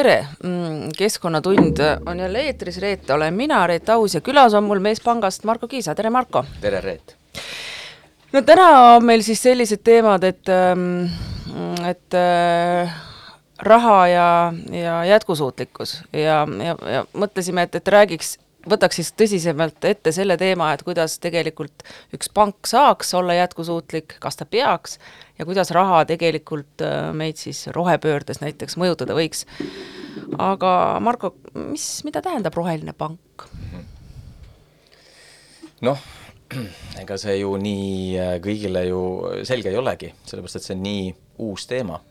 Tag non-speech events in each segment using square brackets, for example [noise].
tere, Keskkonnatund on jälle eetris, Reet olen mina, Reet Aus ja külas on mul Meespangast Marko Kiisa, tere Marko! tere, Reet! no täna on meil siis sellised teemad, et, ähm, et äh, raha ja, ja jätkusuutlikkus ja, ja, ja mõtlesime, et, et räägiks võtaks siis tõsisemalt ette selle teema, et kuidas tegelikult üks pank saaks olla jätkusuutlik, kas ta peaks, ja kuidas raha tegelikult äh, meid siis rohepöördes näiteks mõjutada võiks. aga Marko, mis, mida tähendab roheline pank? noh, ega see ju nii äh, kõigile ju selge ei olegi, sellepärast et see on nii uus teema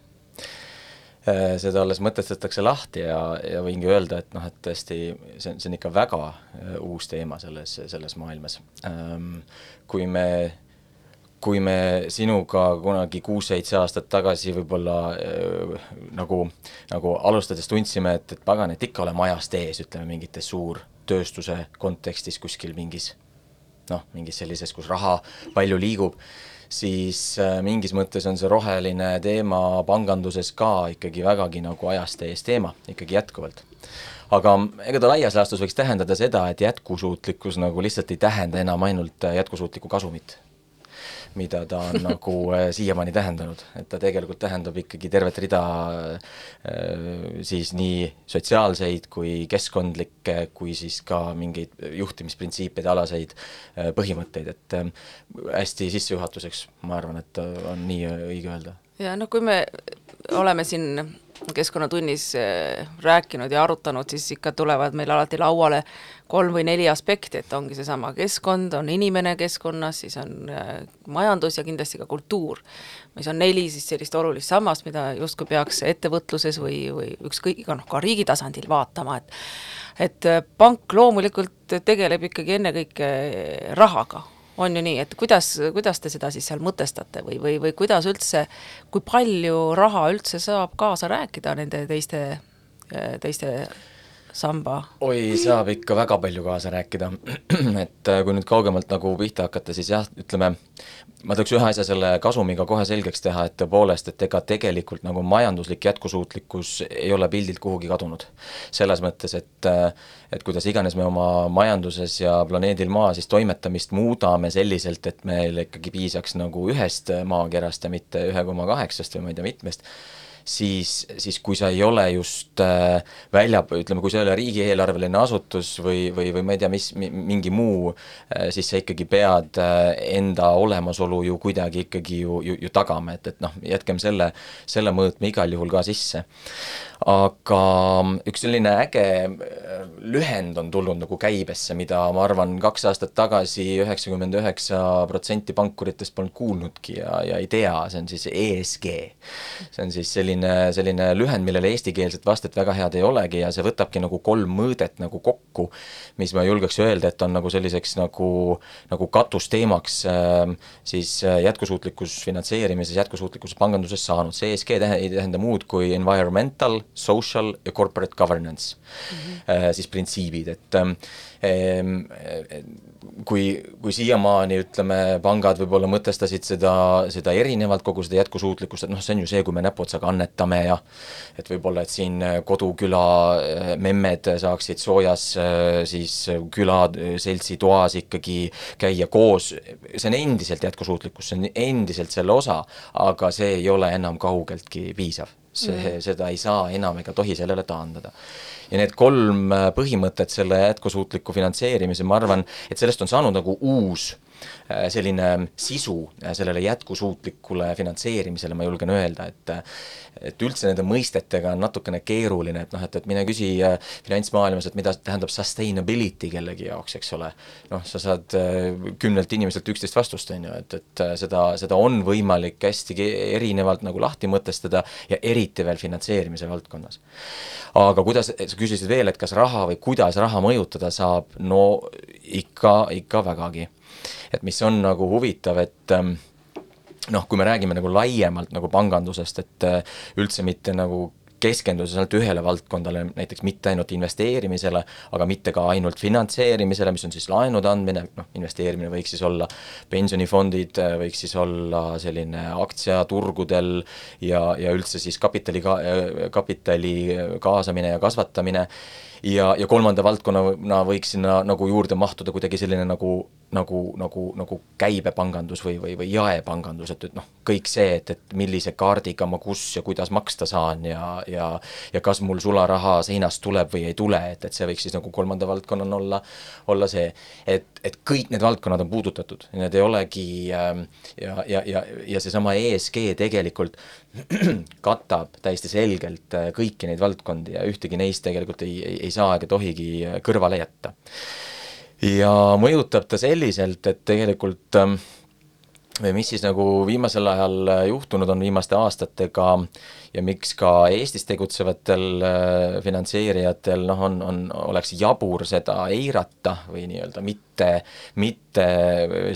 seda alles mõtestatakse lahti ja, ja võingi öelda, et noh, et tõesti see on, see on ikka väga äh, uus teema selles, selles maailmas. Ähm, kui me, kui me sinuga kunagi kuus-seitse aastat tagasi võib-olla äh, nagu, nagu alustades tundsime, et, et pagan, et ikka oleme ajast ees, ütleme mingites suurtööstuse kontekstis kuskil mingis noh, mingis sellises, kus raha palju liigub siis äh, mingis mõttes on see roheline teema panganduses ka ikkagi vägagi nagu ajast ees teema, ikkagi jätkuvalt. Aga ega ta laias laastus võiks tähendada seda, et jätkusuutlikkus nagu lihtsalt ei tähenda enam ainult äh, jätkusuutlikku kasumit mida ta on [laughs] nagu äh, siiamaani tähendanud, et ta tegelikult tähendab ikkagi tervet rida äh, siis nii sotsiaalseid kui keskkondlikke, kui siis ka mingeid juhtimisprintsiipide alaseid äh, põhimõtteid, et hästi sissejuhatuseks ma arvan, et on nii õige öelda. Ja noh, kui me oleme siin keskkonnatunnis rääkinud ja arutanud, siis ikka tulevad meil alati lauale kolm või neli aspekti, et ongi seesama keskkond, on inimene keskkonnas, siis on äh, majandus ja kindlasti ka kultuur. mis on neli siis sellist olulist sammast, mida justkui peaks ettevõtluses või, või ükskõik, noh ka riigi tasandil vaatama, et et äh, pank loomulikult tegeleb ikkagi ennekõike rahaga, on ju nii, et kuidas, kuidas te seda siis seal mõtestate või, või, või kuidas üldse, kui palju raha üldse saab kaasa rääkida nende teiste, teiste samba? oi, saab ikka väga palju kaasa rääkida, [clears throat] et äh, kui nüüd kaugemalt nagu pihta hakata, siis jah, ütleme, ma tahaks ühe asja selle kasumiga kohe selgeks teha, et tõepoolest, et ega tegelikult nagu majanduslik jätkusuutlikkus ei ole pildilt kuhugi kadunud. selles mõttes, et äh, et kuidas iganes me oma majanduses ja planeedil Maa siis toimetamist muudame selliselt, et meil ikkagi piisaks nagu ühest maakerast ja mitte ühe koma kaheksast või ma ei tea mitmest, siis, siis kui sa ei ole just äh, välja, ütleme, kui sa ei ole riigieelarveline asutus või, või, või ma ei tea, mis, mingi muu äh,, siis sa ikkagi pead äh, enda olemasolu ju kuidagi ikkagi ju, ju, ju tagama, et, et noh, jätkem selle, selle mõõtme igal juhul ka sisse aga üks selline äge äh, lühend on tulnud nagu käibesse, mida ma arvan, kaks aastat tagasi üheksakümmend üheksa protsenti pankuritest polnud kuulnudki ja, ja ei tea, see on siis ESG. see on siis selline, selline lühend, millele eestikeelset vastet väga head ei olegi ja see võtabki nagu kolm mõõdet nagu kokku, mis ma julgeks öelda, et on nagu selliseks nagu, nagu katusteemaks äh, siis äh, jätkusuutlikkus finantseerimises, jätkusuutlikkus panganduses saanud, see ESG ei tähenda muud kui environmental, social ja corporate governance mm, -hmm. siis printsiibid, et ähm, kui, kui siiamaani ütleme, pangad võib-olla mõtestasid seda, seda erinevalt, kogu seda jätkusuutlikkust, et noh, see on ju see, kui me näpuotsaga annetame ja et võib-olla, et siin koduküla äh, memmed saaksid soojas äh, siis külaseltsi toas ikkagi käia koos, see on endiselt jätkusuutlikkus, see on endiselt selle osa, aga see ei ole enam kaugeltki piisav. See mm., seda ei saa enam ega tohi sellele taandada ja need kolm äh, põhimõtet selle jätkusuutliku finantseerimise, ma arvan, et sellest on saanud nagu uus selline sisu äh, sellele jätkusuutlikule finantseerimisele, ma julgen öelda, et et üldse nende mõistetega on natukene keeruline, et noh, et, et mine küsi finantsmaailmas, et mida tähendab sustainability kellegi jaoks, eks ole. noh, sa saad kümnelt inimeselt üksteist vastust, on ju, et, et seda, seda on võimalik hästi erinevalt nagu lahti mõtestada ja eriti veel finantseerimise valdkonnas. aga kuidas, küsisid veel, et kas raha või kuidas raha mõjutada saab, no ikka, ikka vägagi. Et mis on nagu huvitav, et ähm, noh, kui me räägime nagu laiemalt nagu pangandusest, et äh, üldse mitte nagu keskendudes ainult ühele valdkondale, näiteks mitte ainult investeerimisele, aga mitte ka ainult finantseerimisele, mis on siis laenude andmine, noh, investeerimine võiks siis olla pensionifondid, võiks siis olla selline aktsiaturgudel ja, ja üldse siis kapitali ka-, kapitali kaasamine ja kasvatamine ja, ja kolmanda valdkonnana võiks sinna nagu juurde mahtuda kuidagi selline nagu, nagu, nagu, nagu käibepangandus või, või, või jaepangandus, et, et noh, kõik see, et, et millise kaardiga ma kus ja kuidas maksta saan ja, ja ja kas mul sularaha seinast tuleb või ei tule, et, et see võiks siis nagu kolmanda valdkonnana olla, olla see, et, et kõik need valdkonnad on puudutatud, need ei olegi äh, ja, ja, ja, ja seesama ESG tegelikult [clears throat] katab täiesti selgelt äh, kõiki neid valdkondi ja ühtegi neist tegelikult ei, ei, ei saa ega tohigi äh, kõrvale jätta. ja mõjutab ta selliselt, et tegelikult ähm, või mis siis nagu viimasel ajal äh, juhtunud on viimaste aastatega ja miks ka Eestis tegutsevatel finantseerijatel noh, on, on, oleks jabur seda eirata või nii-öelda mitte, mitte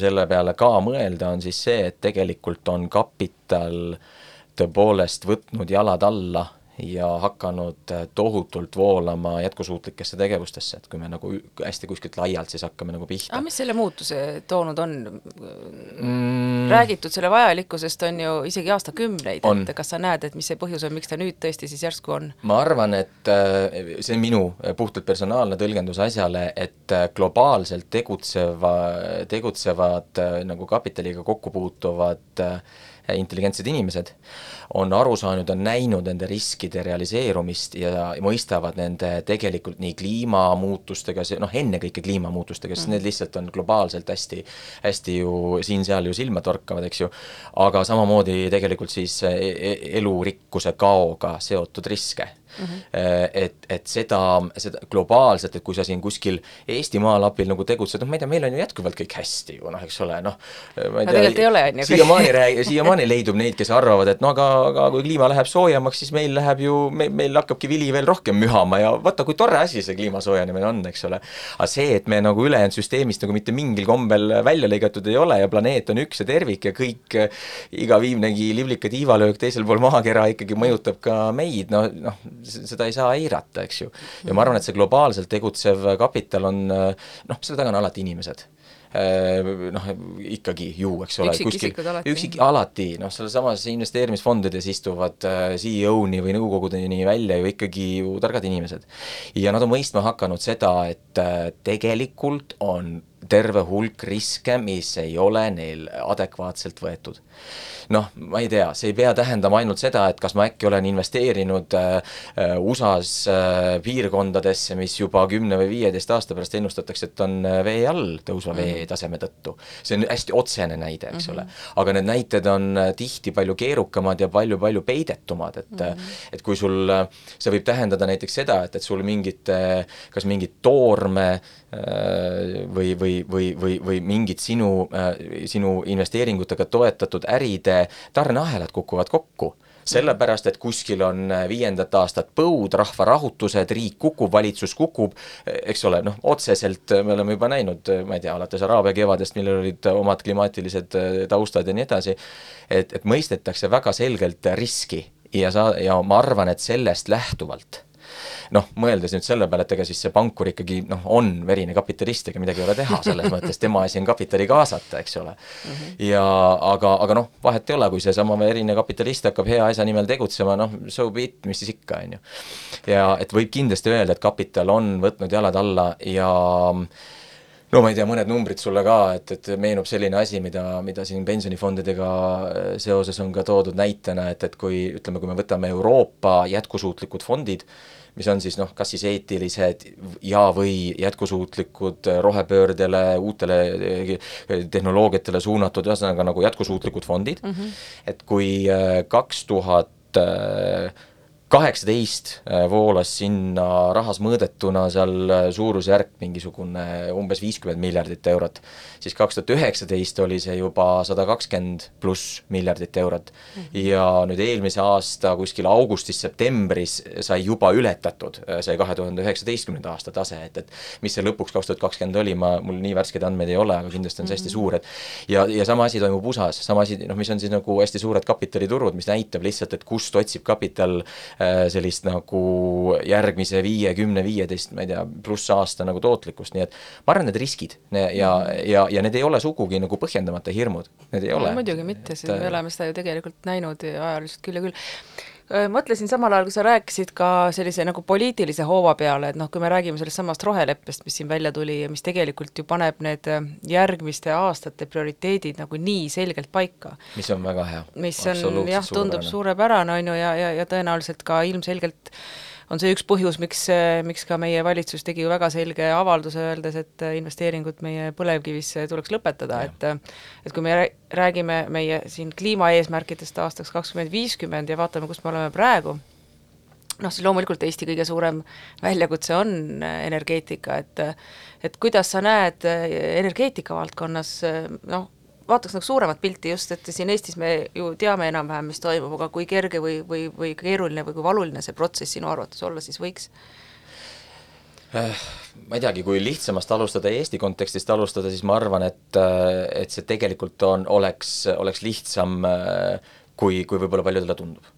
selle peale ka mõelda, on siis see, et tegelikult on kapital äh, tõepoolest võtnud jalad alla ja hakanud äh, tohutult voolama jätkusuutlikesse tegevustesse, et kui me nagu hästi kuskilt laialt siis hakkame nagu pihta. aga mis selle muutuse toonud on mm.? räägitud selle vajalikkusest on ju isegi aastakümneid, et kas sa näed, et mis see põhjus on, miks ta nüüd tõesti siis järsku on? ma arvan, et äh, see on minu puhtalt personaalne tõlgendus asjale, et äh, globaalselt tegutseva, tegutsevad nagu kapitaliga kokku puutuvad äh, intelligentsed inimesed, on aru saanud, on näinud nende riskide realiseerumist ja mõistavad nende tegelikult nii kliimamuutustega, see noh, ennekõike kliimamuutustega, sest mm. need lihtsalt on globaalselt hästi, hästi ju siin-seal ju silma torkavad, eks ju, aga samamoodi tegelikult siis e-, e-, elurikkuse kaoga seotud riske mm. -hmm. et, et seda, seda globaalselt, et kui sa siin kuskil Eesti maalapil nagu tegutsed, noh, ma ei tea, meil on ju jätkuvalt kõik hästi ju noh, eks ole, noh. ma tegelikult ei ole, on ju. siiamaani räägi-, siiamaani leidub neid, kes arvavad, et no aga, aga kui kliima läheb soojemaks, siis meil läheb ju, me, meil hakkabki vili veel rohkem mühama ja vaata, kui tore asi see kliima soojenemine on, eks ole. aga see, et me nagu ülejäänud süsteemist nagu mitte mingil kombel välja lõigatud ei ole ja planeet on üks ja tervik ja kõik, iga viimnegi liblika tiivalöök teisel pool maakera ikkagi mõjutab ka meid, no, noh, seda ei saa eirata, eks ju. ja ma arvan, et see globaalselt tegutsev kapital on noh, selle taga on alati inimesed noh, ikkagi ju, eks ole, kuskil üksik, alati, noh, sellesamas investeerimisfondides istuvad CEO-ni või nõukogudeni välja ju ikkagi ju targad inimesed. ja nad on mõistma hakanud seda, et tegelikult on terve hulk riske, mis ei ole neil adekvaatselt võetud. noh, ma ei tea, see ei pea tähendama ainult seda, et kas ma äkki olen investeerinud äh, äh USA-s äh, piirkondadesse, mis juba kümne või viieteist aasta pärast ennustatakse, et on äh, vee all tõusva mm -hmm. veetaseme tõttu. see on hästi otsene näide, eks mm -hmm. ole. aga need näited on äh, tihti palju keerukamad ja palju-palju peidetumad, et mm -hmm. et kui sul, see võib tähendada näiteks seda, et, et sul mingit, kas mingit toorme või, või või, või, või, või mingid sinu, äh, sinu investeeringutega toetatud äride tarneahelad kukuvad kokku. Sellepärast, et kuskil on äh, viiendat aastat põud, rahvarahutused, riik kukub, valitsus kukub, eks ole, noh, otseselt me oleme juba näinud, ma ei tea, alates Araabia kevadest, millel olid omad klimaatilised äh, taustad ja nii edasi, et, et mõistetakse väga selgelt riski. Ja sa, ja ma arvan, et sellest lähtuvalt noh, mõeldes nüüd selle peale, et ega siis see pankur ikkagi noh, on verine kapitalist, ega midagi ei ole teha, selles mõttes tema asi on kapitali kaasata, eks ole mm. -hmm. ja aga, aga noh, vahet ei ole, kui seesama verine kapitalist hakkab hea asja nimel tegutsema, noh, so be it, mis siis ikka, on ju. ja et võib kindlasti öelda, et kapital on võtnud jalad alla ja no ma ei tea, mõned numbrid sulle ka, et, et meenub selline asi, mida, mida siin pensionifondidega seoses on ka toodud näitena, et, et kui ütleme, kui me võtame Euroopa jätkusuutlikud fondid, mis on siis noh, kas siis eetilised ja või jätkusuutlikud rohepöördele, uutele eh, tehnoloogiatele suunatud, ühesõnaga nagu jätkusuutlikud fondid mm, -hmm. et kui kaks tuhat kaheksateist äh, voolas sinna rahas mõõdetuna seal äh, suurusjärk mingisugune umbes viiskümmend miljardit eurot, siis kaks tuhat üheksateist oli see juba sada kakskümmend pluss miljardit eurot mm. -hmm. ja nüüd eelmise aasta kuskil augustis-septembris sai juba ületatud äh, see kahe tuhande üheksateistkümnenda aasta tase, et, et mis see lõpuks kaks tuhat kakskümmend oli, ma, mul nii värskeid andmeid ei ole, aga kindlasti on see hästi -hmm. suur, et ja, ja sama asi toimub USA-s, sama asi, noh, mis on siis nagu hästi suured kapitaliturud, mis näitab lihtsalt, et kust otsib kapital äh, sellist nagu järgmise viie, kümne, viieteist, ma ei tea, pluss aasta nagu tootlikkust, nii et ma arvan, need riskid ja, ja, ja need ei ole sugugi nagu põhjendamata hirmud, need ei ole. muidugi mitte, sest me oleme seda ju tegelikult näinud ajaliselt küll ja küll mõtlesin samal ajal, kui sa rääkisid ka sellise nagu poliitilise hoova peale, et noh, kui me räägime sellest samast roheleppest, mis siin välja tuli ja mis tegelikult ju paneb need järgmiste aastate prioriteedid nagu nii selgelt paika. mis on väga hea. mis on jah, tundub suurepärane, on ju, ja, ja, ja tõenäoliselt ka ilmselgelt on see üks põhjus, miks, miks ka meie valitsus tegi ju väga selge avalduse, öeldes, et investeeringud meie põlevkivisse tuleks lõpetada, et et kui me räägime meie siin kliimaeesmärkidest aastaks kakskümmend viiskümmend ja vaatame, kus me oleme praegu, noh, siis loomulikult Eesti kõige suurem väljakutse on energeetika, et et kuidas sa näed energeetika valdkonnas noh, vaataks nagu suuremat pilti just, et siin Eestis me ju teame enam-vähem, mis toimub, aga kui kerge või, või, või keeruline või kui valuline see protsess sinu arvates olla siis võiks? Äh, ma ei teagi, kui lihtsamast alustada, Eesti kontekstist alustada, siis ma arvan, et, äh, et see tegelikult on, oleks, oleks lihtsam, äh, kui, kui võib-olla paljudele tundub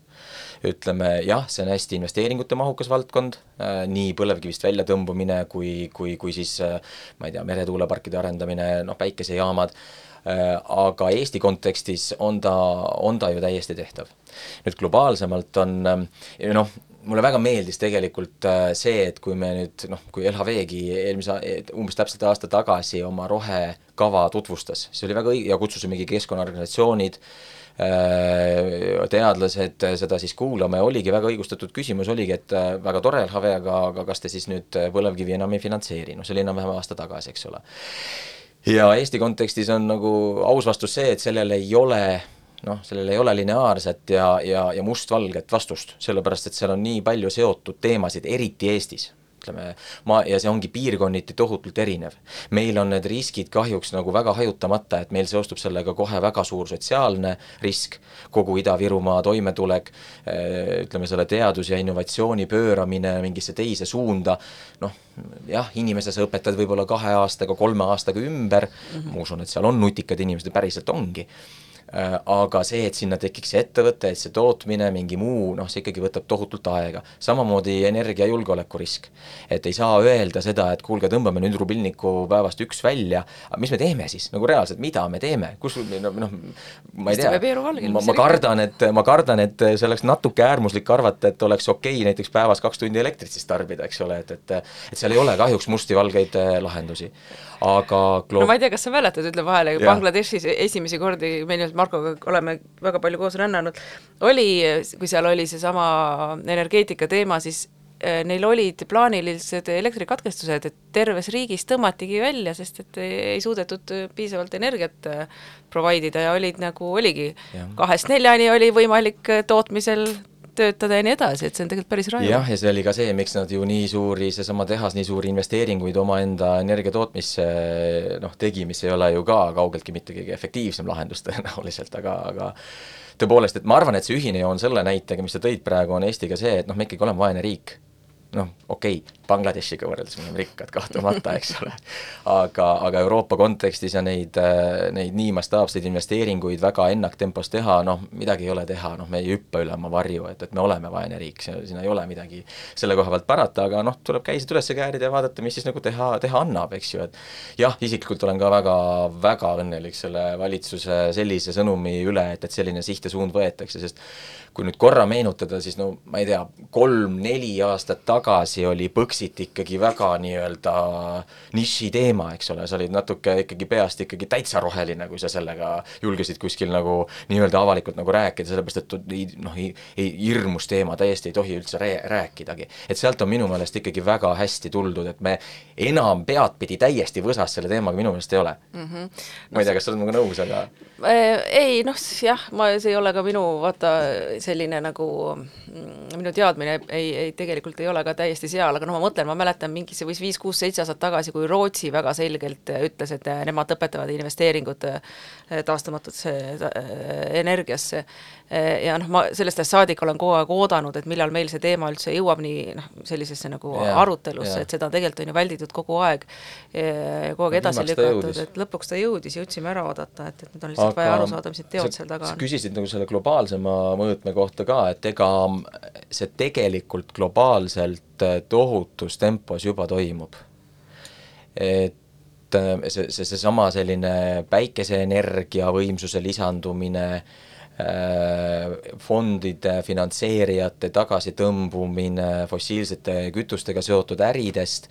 ütleme jah, see on hästi investeeringute mahukas valdkond nii põlevkivist väljatõmbumine kui, kui, kui siis ma ei tea, meretuuleparkide arendamine, noh päikesejaamad aga Eesti kontekstis on ta, on ta ju täiesti tehtav. nüüd globaalsemalt on äh, noh, mulle väga meeldis tegelikult äh, see, et kui me nüüd noh, kui LHV-gi eelmise, umbes täpselt aasta tagasi oma rohekava tutvustas, see oli väga õige ja kutsusimegi keskkonnaorganisatsioonid, teadlased seda siis kuulama ja oligi väga õigustatud küsimus, oligi, et väga tore LHV, aga, aga kas te siis nüüd põlevkivi enam ei finantseeri, noh see oli enam-vähem aasta tagasi, eks ole ja Eesti kontekstis on nagu aus vastus see, et sellel ei ole noh, sellel ei ole lineaarset ja, ja, ja mustvalget vastust, sellepärast et seal on nii palju seotud teemasid, eriti Eestis ütleme, ma, ja see ongi piirkonniti tohutult erinev. meil on need riskid kahjuks nagu väga hajutamata, et meil seostub sellega kohe väga suur sotsiaalne risk, kogu Ida-Virumaa toimetulek, eh, ütleme selle teadus- ja innovatsiooni pööramine mingisse teise suunda, noh, jah, inimese sa õpetad võib-olla kahe aastaga, kolme aastaga ümber mm, -hmm. ma usun, et seal on nutikad inimesed ja päriselt ongi aga see, et sinna tekiks see ettevõte, et see tootmine, mingi muu, noh, see ikkagi võtab tohutult aega. samamoodi energiajulgeoleku risk. et ei saa öelda seda, et kuulge, tõmbame nüüd rubilniku päevast üks välja, aga mis me teeme siis, nagu reaalselt, mida me teeme, kus noh, noh, ma ei tea, ma, ma kardan, et, ma kardan, et see oleks natuke äärmuslik arvata, et oleks okei okay, näiteks päevas kaks tundi elektrit siis tarbida, eks ole, et, et et seal ei ole kahjuks musti-valgeid äh, lahendusi. Aga no ma ei tea, kas sa mäletad, ütlen vahele, Bangladeshis esimesi kordi, me ilmselt Markoga oleme väga palju koos rännanud, oli, kui seal oli seesama energeetika teema, siis eh, neil olid plaanilised elektrikatkestused, et terves riigis tõmmatigi välja, sest et ei suudetud piisavalt energiat eh, provide ida ja olid nagu, oligi. Kahest neljani oli võimalik tootmisel töötada ja nii edasi, et see on tegelikult päris raju. jah, ja see oli ka see, miks nad ju nii suuri, seesama tehas nii suuri investeeringuid omaenda energiatootmisse noh, tegi, mis ei ole ju ka kaugeltki mitte kõige efektiivsem lahendus [laughs] tõenäoliselt, aga, aga tõepoolest, et ma arvan, et see ühine joon selle näitega, mis sa tõid praegu, on Eestiga see, et noh, me ikkagi oleme vaene riik noh, okei okay,, Bangladeshiga võrreldes me oleme rikkad kahtlemata, eks ole, aga, aga Euroopa kontekstis ja neid, neid nii mastaapseid investeeringuid väga ennaktempos teha, noh, midagi ei ole teha, noh, me ei hüppa üle oma varju, et, et me oleme vaene riik, siin ei ole midagi selle koha pealt parata, aga noh, tuleb käised üles käärida ja vaadata, mis siis nagu teha, teha annab, eks ju, et jah, isiklikult olen ka väga, väga õnnelik selle valitsuse sellise sõnumi üle, et, et selline siht ja suund võetakse, sest kui nüüd korra meenutada, siis no ma ei tea, kolm-neli aastat tagasi oli Põxit ikkagi väga nii-öelda nišiteema, eks ole, sa olid natuke ikkagi peast ikkagi täitsa roheline, kui sa sellega julgesid kuskil nagu nii-öelda avalikult nagu rääkida, sellepärast et noh, hirmus teema, täiesti ei tohi üldse rää-, rääkidagi. et sealt on minu meelest ikkagi väga hästi tuldud, et me enam peadpidi täiesti võsas selle teemaga minu meelest ei ole mm. -hmm. ma ei tea, kas sa oled minuga nõus, aga ei noh, jah, ma, see ei ole ka minu vaata selline nagu mm, minu teadmine ei, ei tegelikult ei ole ka täiesti seal, aga noh, ma mõtlen, ma mäletan mingi, see võis viis-kuus-seitse aastat tagasi, kui Rootsi väga selgelt ütles, et nemad lõpetavad investeeringud taastumatusse energiasse ja noh, ma sellest ajast saadik olen kogu aeg oodanud, et millal meil see teema üldse jõuab nii noh, sellisesse nagu yeah, arutelusse yeah., et seda tegelikult on ju välditud kogu aeg, kogu aeg edasi lükatud, et lõpuks ta jõudis, jõudsime ära oodata, et, et nüüd on lihtsalt aga vaja aru saada, mis need teod seal taga on. küsisid nagu selle globaalsema mõõtme kohta ka, et ega see tegelikult globaalselt tohutus tempos juba toimub. et see, see, seesama selline päikeseenergia võimsuse lisandumine äh, Äh, fondide finantseerijate tagasitõmbumine fossiilsete kütustega seotud äridest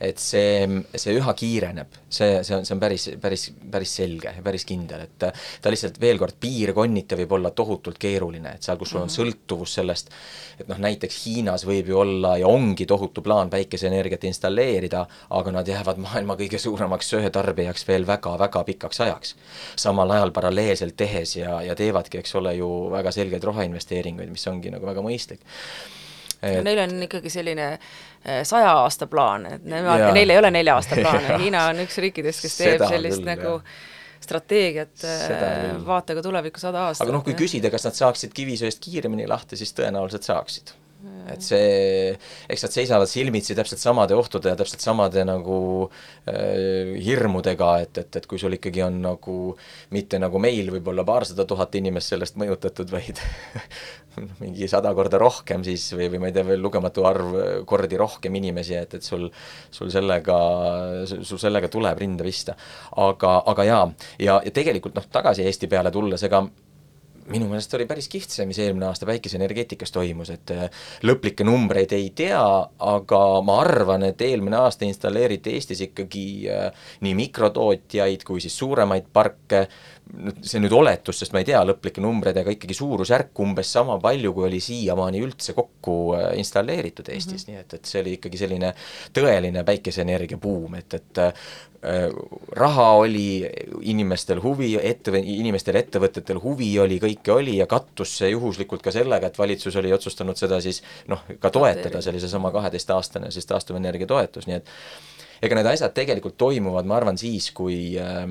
et see, see üha kiireneb, see, see on, see on päris, päris, päris selge ja päris kindel, et ta lihtsalt veel kord, piirkonniti võib olla tohutult keeruline, et seal, kus sul on mhm. sõltuvus sellest, et noh, näiteks Hiinas võib ju olla ja ongi tohutu plaan päikeseenergiat installeerida, aga nad jäävad maailma kõige suuremaks söetarbijaks veel väga-väga pikaks ajaks. samal ajal paralleelselt tehes ja, ja teevadki, eks ole ju, väga selgeid roheinvesteeringuid, mis ongi nagu väga mõistlik et.... Neil on ikkagi selline eh, saja aasta plaan, et nemad, neil ei ole nelja aasta plaane, [laughs] Hiina on üks riikidest, kes teeb Seda sellist küll, nagu jah. strateegiat eh, vaatega tulevikku sada aastat. aga noh, kui küsida, kas nad saaksid kivisöest kiiremini lahti, siis tõenäoliselt saaksid et see, eks nad seisavad silmitsi täpselt samade ohtude ja täpselt samade nagu äh, hirmudega, et, et, et kui sul ikkagi on nagu mitte nagu meil võib-olla paarsada tuhat inimest sellest mõjutatud, vaid [laughs] mingi sada korda rohkem siis või, või ma ei tea, veel lugematu arv kordi rohkem inimesi, et, et sul, sul sellega, sul sellega tuleb rinda pista. aga, aga jaa, ja, ja tegelikult noh, tagasi Eesti peale tulles, ega minu meelest oli päris kihvt see, mis eelmine aasta päikeseenergeetikas toimus, et äh, lõplikke numbreid ei tea, aga ma arvan, et eelmine aasta installeeriti Eestis ikkagi äh, nii mikrotootjaid kui siis suuremaid parke, see nüüd oletus, sest ma ei tea lõplikke numbreid, aga ikkagi suurusjärk umbes sama palju, kui oli siiamaani üldse kokku äh, installeeritud Eestis mm, -hmm. nii et, et see oli ikkagi selline tõeline päikeseenergia buum, et, et Äh, raha oli, inimestel huvi, ette, inimestel, ettevõtetel huvi oli, kõike oli ja kattus see juhuslikult ka sellega, et valitsus oli otsustanud seda siis noh, ka toetada, see oli seesama kaheteistaastane siis taastuvenergia toetus, nii et ega need asjad tegelikult toimuvad, ma arvan, siis, kui äh,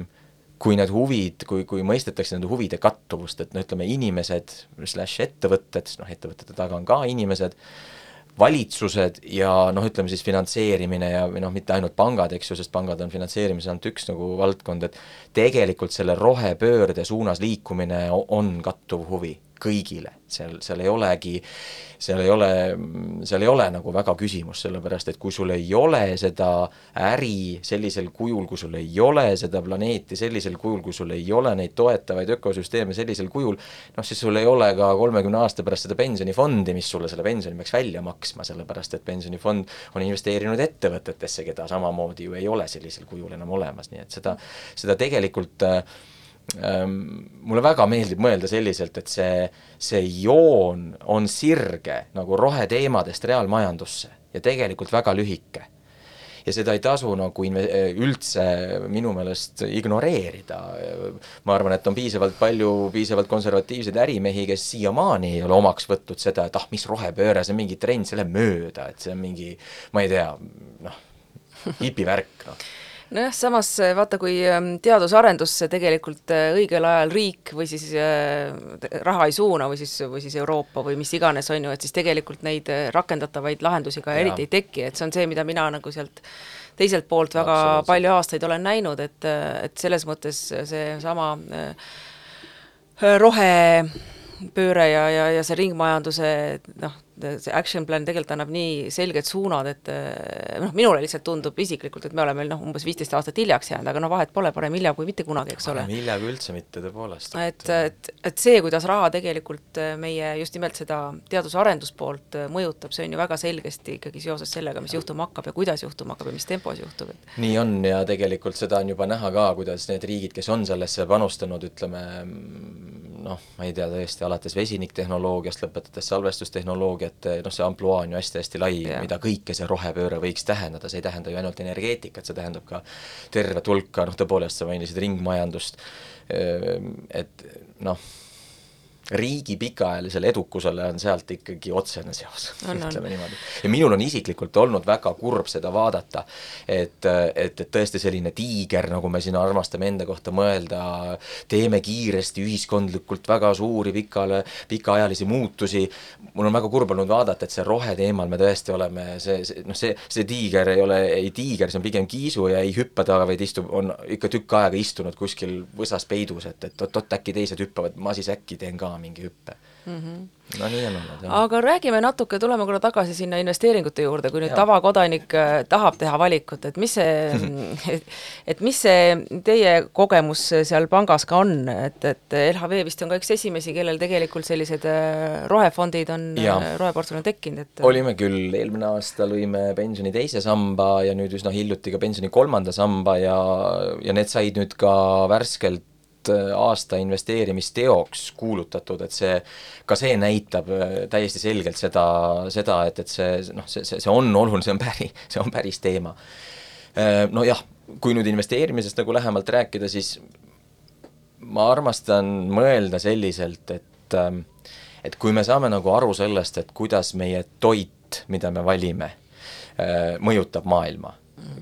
kui need huvid, kui, kui mõistetakse nende huvide kattuvust, et no ütleme, inimesed slaš ettevõtted, noh ettevõtete taga on ka inimesed, valitsused ja noh, ütleme siis finantseerimine ja, või noh, mitte ainult pangad, eks ju, sest pangad on finantseerimise ainult üks nagu valdkond, et tegelikult selle rohepöörde suunas liikumine on kattuv huvi kõigile, seal, seal ei olegi, seal ei ole, seal ei ole nagu väga küsimust, sellepärast et kui sul ei ole seda äri sellisel kujul, kui sul ei ole seda planeeti sellisel kujul, kui sul ei ole neid toetavaid ökosüsteeme sellisel kujul, noh siis sul ei ole ka kolmekümne aasta pärast seda pensionifondi, mis sulle selle pensioni peaks välja maksma, sellepärast et pensionifond on investeerinud ettevõtetesse, keda samamoodi ju ei ole sellisel kujul enam olemas, nii et seda, seda tegelikult äh, mulle väga meeldib mõelda selliselt, et see, see joon on sirge nagu roheteemadest reaalmajandusse ja tegelikult väga lühike. ja seda ei tasu nagu inve-, üldse minu meelest ignoreerida. ma arvan, et on piisavalt palju piisavalt konservatiivseid ärimehi, kes siiamaani ei ole omaks võtnud seda, et ah, mis rohepööre, see on mingi trend, see läheb mööda, et see on mingi, ma ei tea, noh, hipivärk, noh nojah, samas eh, vaata, kui ehm, teadusarendusse tegelikult eh, õigel ajal riik või siis äh, raha ei suuna või siis, või siis Euroopa või mis iganes, on ju, et siis tegelikult neid rakendatavaid lahendusi ka ja. eriti ei teki, et see on see, mida mina nagu sealt teiselt poolt väga palju aastaid olen näinud, et, et selles mõttes seesama rohepööre ja, ja, ja see ringmajanduse noh, see action plan tegelikult annab nii selged suunad, et eh, noh, minule lihtsalt tundub isiklikult, et me oleme noh, umbes viisteist aastat hiljaks jäänud, aga no vahet pole, parem hilja kui mitte kunagi, eks ole. hilja kui üldse mitte, tõepoolest. et, et, et see, kuidas raha tegelikult eh, meie just nimelt seda teadus-arenduspoolt eh, mõjutab, see on ju väga selgesti ikkagi seoses sellega, mis juhtuma hakkab ja kuidas juhtuma hakkab ja mis tempos juhtub, et nii on ja tegelikult seda on juba näha ka, kuidas need riigid, kes on sellesse panustanud, ütleme noh, ma ei tea, tõesti alates vesiniktehnoloogiast, lõpetades salvestustehnoloogiat, noh, see ampluaa on ju hästi-hästi lai, mida kõike see rohepööre võiks tähendada, see ei tähenda ju ainult energeetikat, see tähendab ka tervet hulka, noh tõepoolest, sa mainisid ringmajandust, et noh, riigi pikaajalisele edukusele on sealt ikkagi otsene seos, ütleme niimoodi. ja minul on isiklikult olnud väga kurb seda vaadata, et, et, et tõesti selline tiiger, nagu me siin armastame enda kohta mõelda, teeme kiiresti ühiskondlikult väga suuri pikale, pikaajalisi muutusi, mul on väga kurb olnud vaadata, et see roheteemal me tõesti oleme, see, see noh, see, see tiiger ei ole ei tiiger, see on pigem kiisu ja ei hüppa taga, vaid istub, on ikka tükk aega istunud kuskil võsas peidus, et, et oot-oot, äkki teised hüppavad, ma siis äkki teen ka mingi hüppe mm. -hmm. no nii on olnud, jah. aga räägime natuke, tuleme korra tagasi sinna investeeringute juurde, kui nüüd ja. tavakodanik äh, tahab teha valikut, et mis see [laughs] et, mis see teie kogemus seal pangas ka on, et, et LHV vist on ka üks esimesi, kellel tegelikult sellised äh, rohefondid on, äh, roheportfell on tekkinud, et olime küll, eelmine aasta lõime pensioni teise samba ja nüüd üsna hiljuti ka pensioni kolmanda samba ja, ja need said nüüd ka värskelt aasta investeerimisteoks kuulutatud, et see, ka see näitab äh, täiesti selgelt seda, seda, et, et see noh, see, see, see on oluline, see on päris, see on päris teema. Äh, nojah, kui nüüd investeerimisest nagu lähemalt rääkida, siis ma armastan mõelda selliselt, et ähm, et kui me saame nagu aru sellest, et kuidas meie toit, mida me valime, mõjutab maailma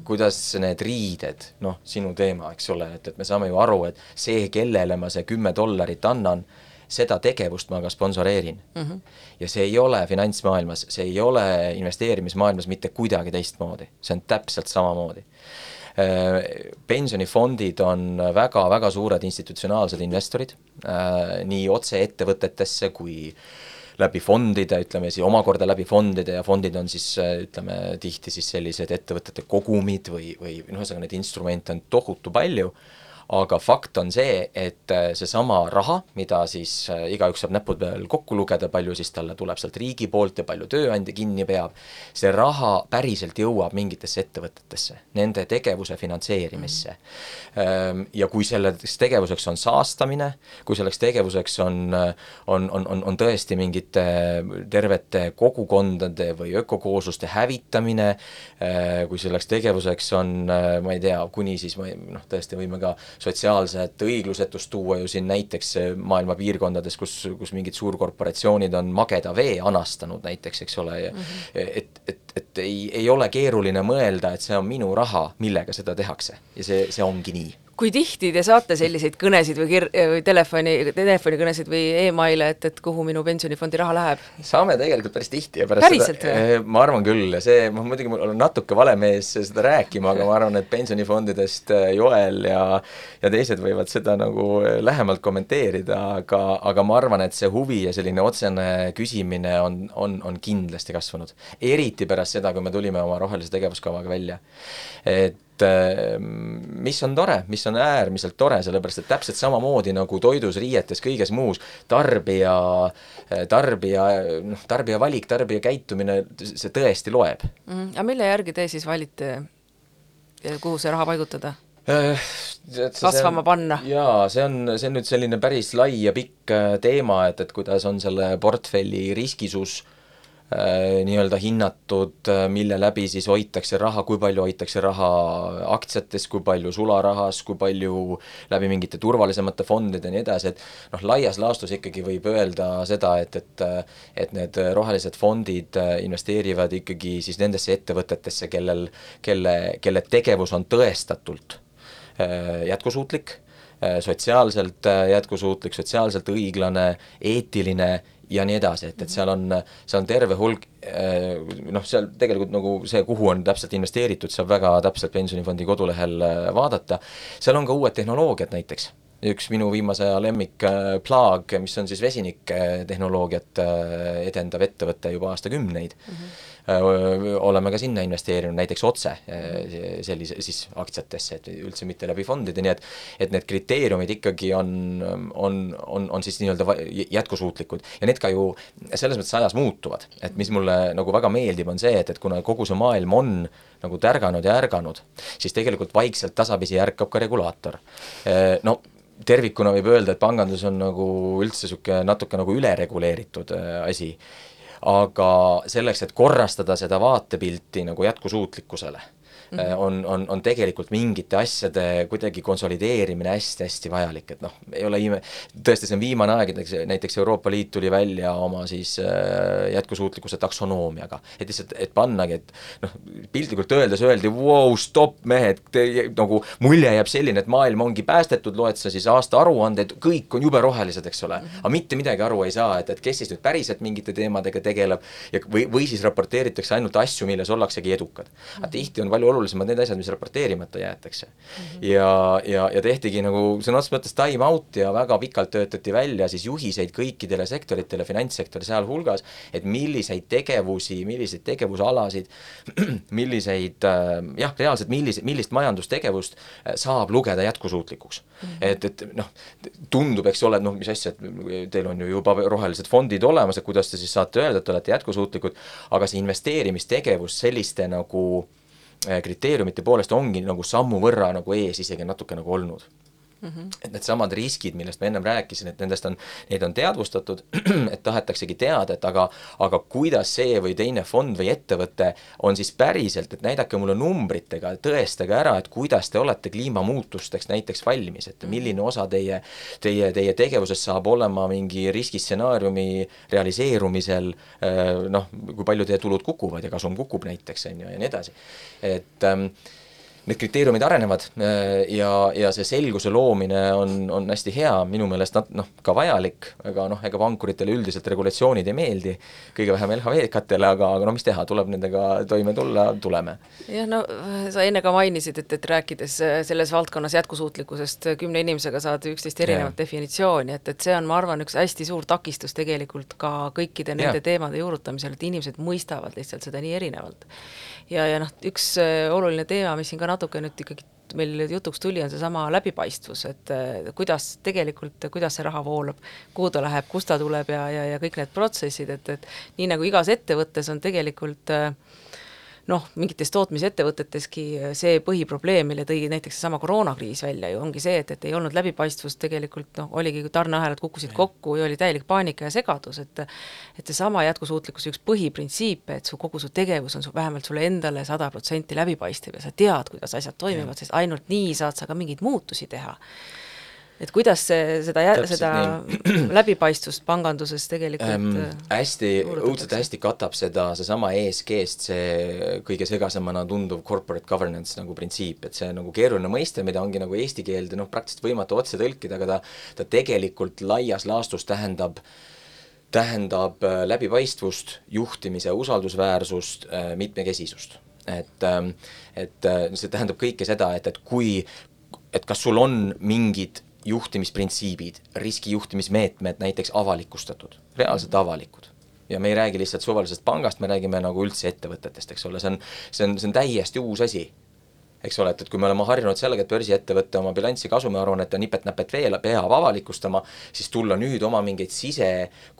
kuidas need riided, noh, sinu teema, eks ole, et, et me saame ju aru, et see, kellele ma see kümme dollarit annan, seda tegevust ma ka sponsoreerin mm. -hmm. ja see ei ole finantsmaailmas, see ei ole investeerimismaailmas mitte kuidagi teistmoodi, see on täpselt samamoodi äh, pensionifondid on väga-väga suured institutsionaalsed investorid, äh, nii otse ettevõtetesse kui äh, läbi fondide, ütleme siis omakorda läbi fondide ja fondid on siis ütleme tihti siis sellised ettevõtete kogumid või, või noh, ühesõnaga neid instrumente on tohutu palju aga fakt on see, et äh, seesama raha, mida siis äh, igaüks saab näppude peal kokku lugeda, palju siis talle tuleb sealt riigi poolt ja palju tööandja kinni peab, see raha päriselt jõuab mingitesse ettevõtetesse, nende tegevuse finantseerimisse. Ehm, ja kui selleks tegevuseks on saastamine, kui selleks tegevuseks on, on, on, on, on tõesti mingite tervete kogukondade või ökokoosluste hävitamine, äh, kui selleks tegevuseks on, ma ei tea, kuni siis ma noh, tõesti võime ka sotsiaalset õiglusetust tuua ju siin näiteks maailma piirkondades, kus, kus mingid suurkorporatsioonid on mageda vee anastanud näiteks, eks ole, ja mm -hmm. et, et, et ei, ei ole keeruline mõelda, et see on minu raha, millega seda tehakse ja see, see ongi nii kui tihti te saate selliseid kõnesid või kir-, või telefoni, telefonikõnesid või emaile, et, et kuhu minu pensionifondi raha läheb? saame tegelikult päris tihti ja pärast Päriselt seda, eh, ma arvan küll ja see, ma muidugi olen natuke vale mees seda rääkima, aga ma arvan, et pensionifondidest eh, Joel ja ja teised võivad seda nagu eh, lähemalt kommenteerida, aga, aga ma arvan, et see huvi ja selline otsene küsimine on, on, on kindlasti kasvanud. eriti pärast seda, kui me tulime oma rohelise tegevuskavaga välja. et mis on tore, mis on äärmiselt tore, sellepärast et täpselt samamoodi nagu toidus, riietes, kõiges muus, tarbija, tarbija, noh, tarbija valik, tarbija käitumine, see tõesti loeb mm. aga mille järgi te siis valite, kuhu see raha paigutada? Äh, kasvama panna? jaa, see on, see on nüüd selline päris lai ja pikk äh, teema, et, et kuidas on selle portfelli riskisus Äh, nii-öelda hinnatud, äh, mille läbi siis hoitakse raha, kui palju hoitakse raha aktsiates, kui palju sularahas, kui palju läbi mingite turvalisemate fondide ja nii edasi, et noh, laias laastus ikkagi võib öelda seda, et, et et need rohelised fondid investeerivad ikkagi siis nendesse ettevõtetesse, kellel, kelle, kelle tegevus on tõestatult äh, jätkusuutlik, sotsiaalselt jätkusuutlik, sotsiaalselt õiglane, eetiline ja nii edasi, et, et seal on, seal on terve hulk eh, noh, seal tegelikult nagu see, kuhu on täpselt investeeritud, saab väga täpselt pensionifondi kodulehel eh, vaadata, seal on ka uued tehnoloogiad näiteks üks minu viimase aja lemmik äh, Plaag, mis on siis vesiniktehnoloogiat äh, edendav ettevõte juba aastakümneid mm. -hmm. Oleme ka sinna investeerinud näiteks otse sellise siis aktsiatesse, et üldse mitte läbi fondide, nii et et need kriteeriumid ikkagi on, on, on, on siis nii-öelda jätkusuutlikud ja need ka ju selles mõttes ajas muutuvad, et mis mulle nagu väga meeldib, on see, et, et kuna kogu see maailm on nagu tärganud ja ärganud, siis tegelikult vaikselt tasapisi ärkab ka regulaator. No tervikuna võib öelda, et pangandus on nagu üldse niisugune natuke nagu ülereguleeritud äh, asi. Aga selleks, et korrastada seda vaatepilti nagu jätkusuutlikkusele, mm, -hmm. on, on, on tegelikult mingite asjade kuidagi konsolideerimine hästi-hästi vajalik, et noh, ei ole ime, tõesti, see on viimane aeg, näiteks, näiteks Euroopa Liit tuli välja oma siis äh, jätkusuutlikkuse taksonoomiaga, et lihtsalt, et pannagi, et noh, piltlikult öeldes öeldi, vau, stopp, mehed, nagu mulje jääb selline, et maailm ongi päästetud, loed sa siis aastaaruandeid, kõik on jube rohelised, eks ole mm, -hmm. aga mitte midagi aru ei saa, et, et kes siis nüüd päriselt mingite teemadega tegeleb ja või, või siis raporteeritakse ainult asju, milles ollaksegi edukad. aga tihti on palju olulisemad need asjad, mis raporteerimata jäetakse mm. -hmm. ja, ja, ja tehtigi nagu sõna otseses mõttes time out ja väga pikalt töötati välja siis juhiseid kõikidele sektoritele, finantssektori sealhulgas, et milliseid tegevusi, milliseid tegevusalasid, [clears throat] milliseid jah, reaalselt millise, millist majandustegevust saab lugeda jätkusuutlikuks mm. -hmm. et, et noh, tundub, eks ole, et noh, mis asja, et teil on ju juba rohelised fondid olemas, et kuidas te siis saate öelda, et te olete jätkusuutlikud, aga see investeerimistegevus selliste nagu kriteeriumite poolest ongi nagu sammu võrra nagu ees isegi natuke nagu olnud Mm -hmm. et needsamad riskid, millest ma ennem rääkisin, et nendest on, neid on teadvustatud, [clears throat] et tahetaksegi teada, et aga, aga kuidas see või teine fond või ettevõte on siis päriselt, et näidake mulle numbritega, tõestage ära, et kuidas te olete kliimamuutusteks näiteks valmis, et milline osa teie, teie, teie tegevusest saab olema mingi riskistsenaariumi realiseerumisel, noh, kui palju teie tulud kukuvad ja kasum kukub näiteks, on ju, ja nii edasi. et ähm, need kriteeriumid arenevad äh, ja, ja see selguse loomine on, on hästi hea, minu meelest nad noh, ka vajalik, aga noh, ega pankuritele üldiselt regulatsioonid ei meeldi, kõige vähem LHV-katele, aga, aga no mis teha, tuleb nendega toime tulla, tuleme. jah, no sa enne ka mainisid, et, et rääkides äh, selles valdkonnas jätkusuutlikkusest kümne inimesega saad üksteist erinevat ja. definitsiooni, et, et see on, ma arvan, üks hästi suur takistus tegelikult ka kõikide nende ja. teemade juurutamisel, et inimesed mõistavad lihtsalt seda nii erinevalt ja, ja noh, üks äh, oluline teema, mis siin ka natuke nüüd ikkagi meil jutuks tuli, on seesama läbipaistvus, et äh, kuidas tegelikult, kuidas see raha voolab, kuhu ta läheb, kust ta tuleb ja, ja, ja kõik need protsessid, et, et nii nagu igas ettevõttes on tegelikult äh, noh, mingites tootmisettevõteteski see põhiprobleem, mille tõi näiteks seesama koroonakriis välja ju, ongi see, et, et ei olnud läbipaistvust tegelikult noh, oligi, tarneahelad kukkusid kokku ja oli täielik paanika ja segadus, et et seesama jätkusuutlikkuse üks põhiprintsiipe, et su kogu su tegevus on su, vähemalt sulle endale sada protsenti läbipaistev ja sa tead, kuidas asjad toimivad, sest ainult nii saad sa ka mingeid muutusi teha et kuidas see, seda, seda nii. [clears throat] läbipaistvust panganduses tegelikult ähm, hästi, õudselt hästi katab seda seesama ESG-st see kõige segasemana tunduv corporate governance nagu printsiip, et see on nagu keeruline mõiste, mida ongi nagu eesti keelde noh, praktiliselt võimatu otse tõlkida, aga ta, ta tegelikult laias laastus tähendab tähendab äh, läbipaistvust, juhtimise usaldusväärsust, äh, mitmekesisust. et, ähm, et äh, see tähendab kõike seda, et, et kui et kas sul on mingid juhtimisprintsiibid, riskijuhtimismeetmed näiteks avalikustatud, reaalselt avalikud. ja me ei räägi lihtsalt suvalisest pangast, me räägime nagu üldse ettevõtetest, eks ole, see on, see on, see on täiesti uus asi eks ole, et, et kui me oleme harjunud sellega, et börsiettevõte oma bilanssi kasumiaruannete nipet-näpet veel peab avalikustama, siis tulla nüüd oma mingeid sise,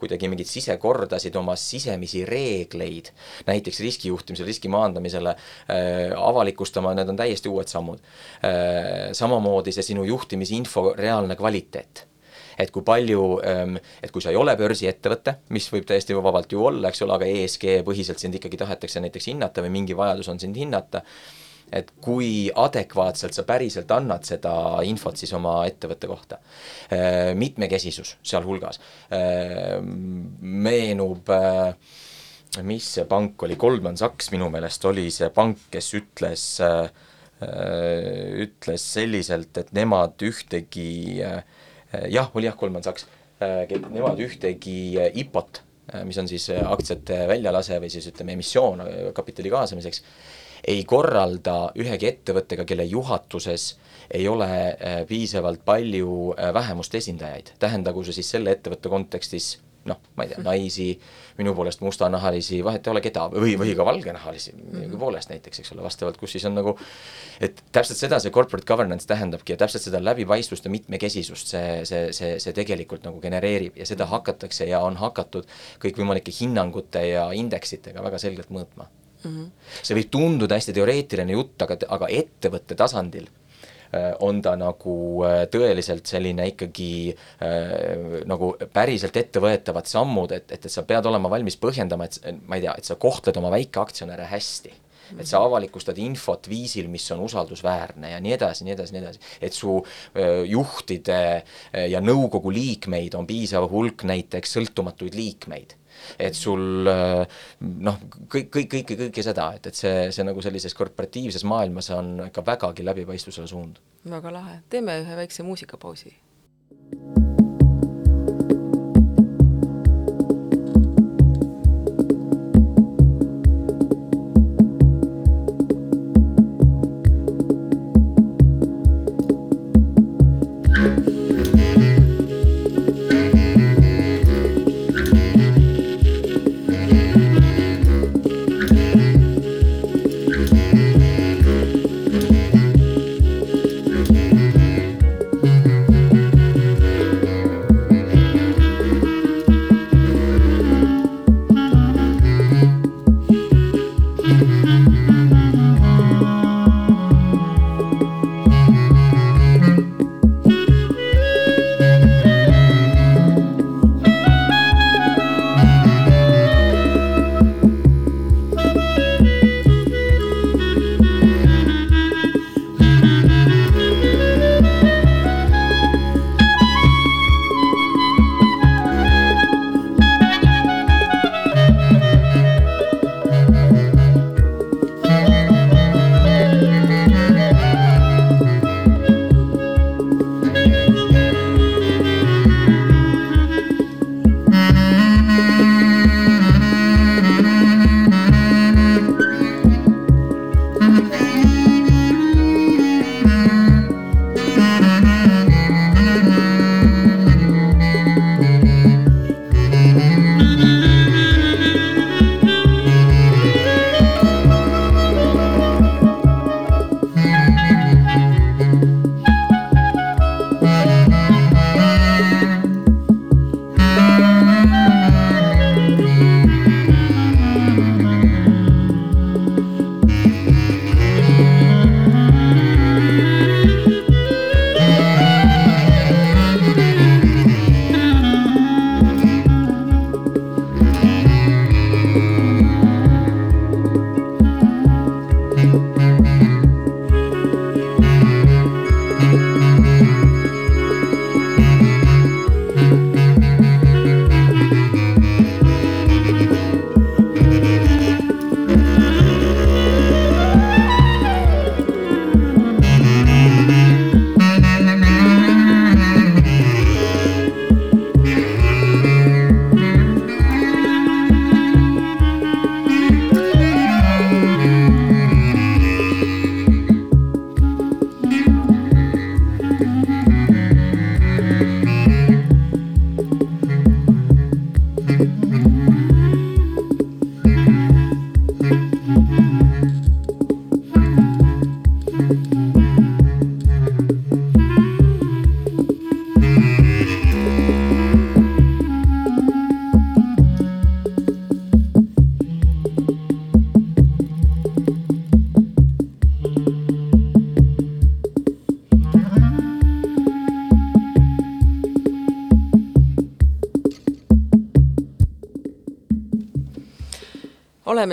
kuidagi mingeid sisekordasid, oma sisemisi reegleid, näiteks riskijuhtimisele, riski maandamisele äh, avalikustama, need on täiesti uued sammud äh,. samamoodi see sinu juhtimisinfo reaalne kvaliteet et kui palju, ähm, et kui sa ei ole börsiettevõte, mis võib täiesti vabalt ju olla, eks ole, aga ESG põhiselt sind ikkagi tahetakse näiteks hinnata või mingi vajadus on sind hinnata et kui adekvaatselt sa päriselt annad seda infot siis oma ettevõtte kohta. Äh, mitmekesisus sealhulgas äh, meenub äh, mis see pank oli, Goldman Sachs minu meelest oli see pank, kes ütles, ütles selliselt, et nemad ühtegi, jah, oli jah, Goldman Sachs, nemad ühtegi IPO-t, mis on siis aktsiate väljalase või siis ütleme, emissioon kapitali kaasamiseks, ei korralda ühegi ettevõttega, kelle juhatuses ei ole äh, piisavalt palju äh, vähemuste esindajaid, tähendagu see siis selle ettevõtte kontekstis noh, ma ei tea, naisi, minu poolest mustanahalisi, vahet ei ole keda, või, või ka valgenahalisi mm., poolest näiteks, eks ole, vastavalt, kus siis on nagu et täpselt seda see corporate governance tähendabki ja täpselt seda läbipaistvust ja mitmekesisust see, see, see, see tegelikult nagu genereerib ja seda hakatakse ja on hakatud kõikvõimalike hinnangute ja indeksitega väga selgelt mõõtma mm. -hmm. see võib tunduda hästi teoreetiline jutt, aga, aga ettevõtte tasandil äh, on ta nagu äh, tõeliselt selline ikkagi äh, nagu päriselt ettevõetavad sammud, et, et, et sa pead olema valmis põhjendama, et ma ei tea, et sa kohtled oma väikeaktsionäre hästi et sa avalikustad infot viisil, mis on usaldusväärne ja nii edasi, nii edasi, nii edasi. et su juhtide ja nõukogu liikmeid on piisav hulk näiteks sõltumatuid liikmeid et sul noh, kõik, kõik, kõike, kõike seda, et, et see, see nagu sellises korporatiivses maailmas on ikka vägagi läbipaistvusele suund. väga lahe, teeme ühe väikse muusikapausi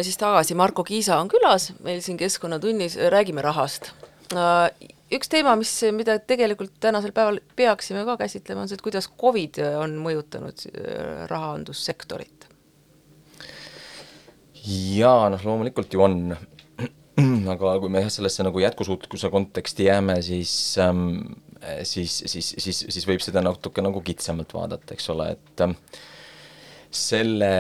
siis tagasi, Marko Kiisa on külas meil siin Keskkonnatunnis, räägime rahast. Üks teema, mis, mida tegelikult tänasel päeval peaksime ka käsitlema, on see, et kuidas Covid on mõjutanud äh, rahandussektorit. jaa, noh loomulikult ju on, [clears throat] aga kui me jah, sellesse nagu jätkusuutlikkuse konteksti jääme, siis ähm, siis, siis, siis, siis võib seda natuke nagu kitsamalt vaadata, eks ole, et ähm, selle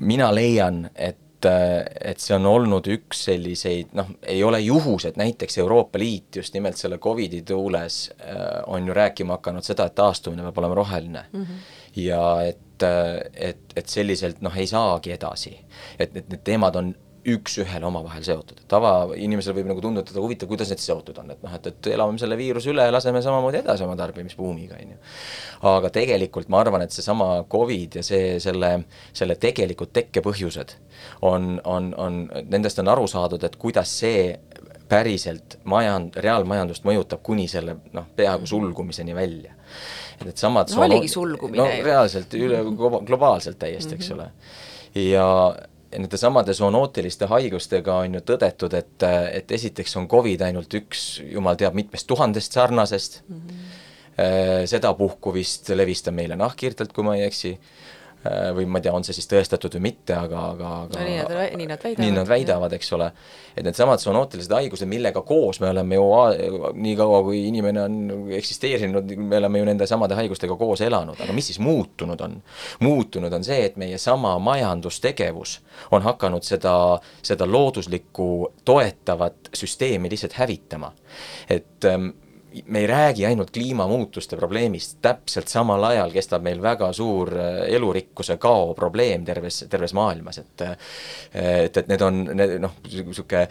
mina leian, et et see on olnud üks selliseid, noh, ei ole juhus, et näiteks Euroopa Liit just nimelt selle Covidi tuules äh, on ju rääkima hakanud seda, et taastumine peab olema roheline mm. -hmm. ja et, et, et selliselt noh, ei saagi edasi. et, et need teemad on üks-ühele omavahel seotud, et tavainimesel võib nagu tunduda, et huvitav, kuidas need seotud on, et noh, et, et elame selle viiruse üle ja laseme samamoodi edasi oma tarbimisbuumiga, on ju. aga tegelikult ma arvan, et seesama Covid ja see, selle, selle tegelikud tekkepõhjused on, on, on, nendest on aru saadud, et kuidas see päriselt majand-, reaalmajandust mõjutab kuni selle noh, peaaegu sulgumiseni välja. et needsamad no oligi sulgumine. no reaalselt üle globaalselt täiesti, eks mm -hmm. ole. ja nende samade zoonootiliste haigustega on ju tõdetud, et, et esiteks on Covid ainult üks jumal teab mitmest tuhandest sarnasest mm, -hmm. sedapuhku vist levis ta meile nahkhiirtelt, kui ma ei eksi Äh, või ma ei tea, on see siis tõestatud või mitte, aga, aga, aga no, nii nad, nii nad väidavad. nii nad väidavad, eks ole. et needsamad zoonootilised haigused, millega koos me oleme ju nii kaua, kui inimene on eksisteerinud, me oleme ju nende samade haigustega koos elanud, aga mis siis muutunud on? muutunud on see, et meie sama majandustegevus on hakanud seda, seda looduslikku toetavat süsteemi lihtsalt hävitama. et ähm, me ei räägi ainult kliimamuutuste probleemist, täpselt samal ajal kestab meil väga suur äh, elurikkuse kao probleem terves, terves maailmas, et äh, et, et need on, need noh, niisugune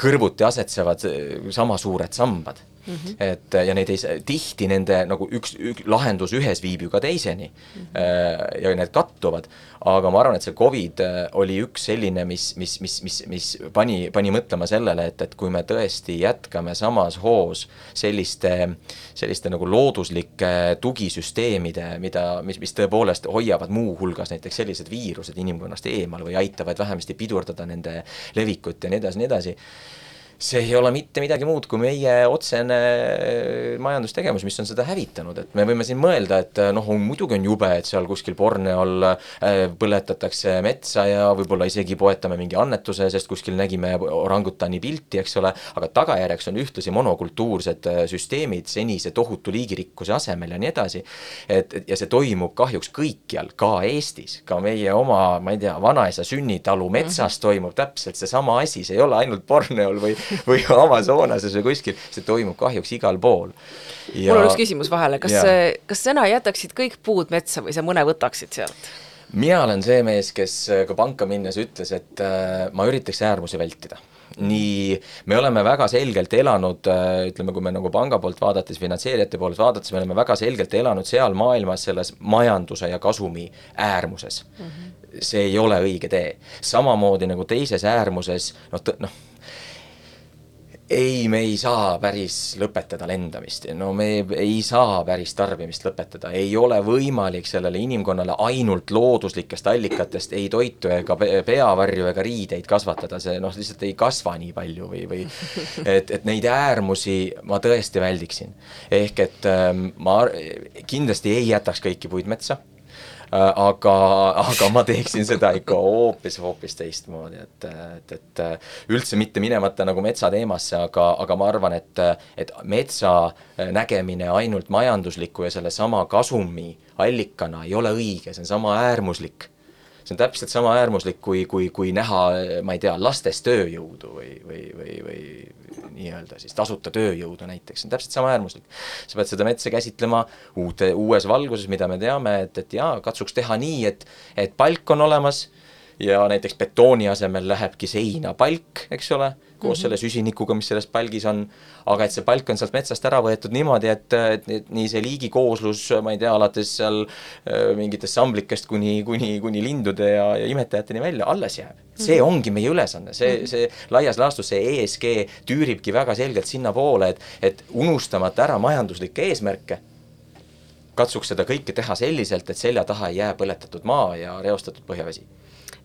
kõrvuti asetsevad äh, sama suured sambad mm. -hmm. et ja neid ei, tihti nende nagu üks, üks lahendus ühes viib ju ka teiseni mm. -hmm. ja need kattuvad, aga ma arvan, et see Covid äh, oli üks selline, mis, mis, mis, mis, mis pani, pani mõtlema sellele, et, et kui me tõesti jätkame samas hoos selliste, selliste nagu looduslike tugisüsteemide, mida, mis, mis tõepoolest hoiavad muuhulgas näiteks sellised viirused inimkonnast eemal või aitavad vähemasti pidurdada nende levikut ja nii edasi, nii edasi see ei ole mitte midagi muud kui meie otsene majandustegevus, mis on seda hävitanud, et me võime siin mõelda, et noh, muidugi on jube, et seal kuskil Borneol äh, põletatakse metsa ja võib-olla isegi poetame mingi annetuse, sest kuskil nägime orangutani pilti, eks ole, aga tagajärjeks on ühtlasi monokultuursed äh, süsteemid senise tohutu liigirikkuse asemel ja nii edasi. et, et ja see toimub kahjuks kõikjal, ka Eestis, ka meie oma, ma ei tea, vanaisa sünnitalu metsas mhm. toimub täpselt seesama asi, see ei ole ainult Borneol või [laughs] või Amazonases või kuskil, see toimub kahjuks igal pool. Ja... mul on üks küsimus vahele, kas, kas sina jätaksid kõik puud metsa või sa mõne võtaksid sealt? mina olen see mees, kes ka panka minnes ütles, et äh, ma üritaks äärmusi vältida nii, me oleme väga selgelt elanud, äh, ütleme, kui me nagu panga poolt vaadates, finantseerijate poolt vaadates, me oleme väga selgelt elanud seal maailmas selles majanduse ja kasumi äärmuses mm. -hmm. see ei ole õige tee. samamoodi nagu teises äärmuses, noh, noh, ei, me ei saa päris lõpetada lendamist, no me ei saa päris tarbimist lõpetada, ei ole võimalik sellele inimkonnale ainult looduslikest allikatest ei toitu ega peavarju ega riideid kasvatada, see noh, lihtsalt ei kasva nii palju või, või [laughs] et, et neid äärmusi ma tõesti väldiksin. ehk et ähm, ma kindlasti ei jätaks kõiki puid metsa aga, aga ma teeksin seda ikka hoopis, hoopis teistmoodi, et, et, et üldse mitte minemata nagu metsateemasse, aga, aga ma arvan, et, et metsa nägemine ainult majandusliku ja sellesama kasumi allikana ei ole õige, see on sama äärmuslik see on täpselt sama äärmuslik, kui, kui, kui näha, ma ei tea, lastes tööjõudu või, või, või, või nii-öelda siis tasuta tööjõudu näiteks, see on täpselt sama äärmuslik. sa pead seda metsa käsitlema uute, uues valguses, mida me teame, et, et jaa, katsuks teha nii, et, et palk on olemas ja näiteks betooni asemel lähebki seinapalk, eks ole koos mm -hmm. selle süsinikuga, mis selles palgis on, aga et see palk on sealt metsast ära võetud niimoodi, et, et, et nii see liigikooslus, ma ei tea, alates seal äh, mingitest samblikest kuni, kuni, kuni lindude ja, ja imetajateni välja, alles jääb. see mhm. ongi meie ülesanne, see, mhm. see laias laastus see ESG tüüribki väga selgelt sinnapoole, et, et unustamata ära majanduslikke eesmärke, katsuks seda kõike teha selliselt, et selja taha ei jää põletatud maa ja reostatud põhjavesi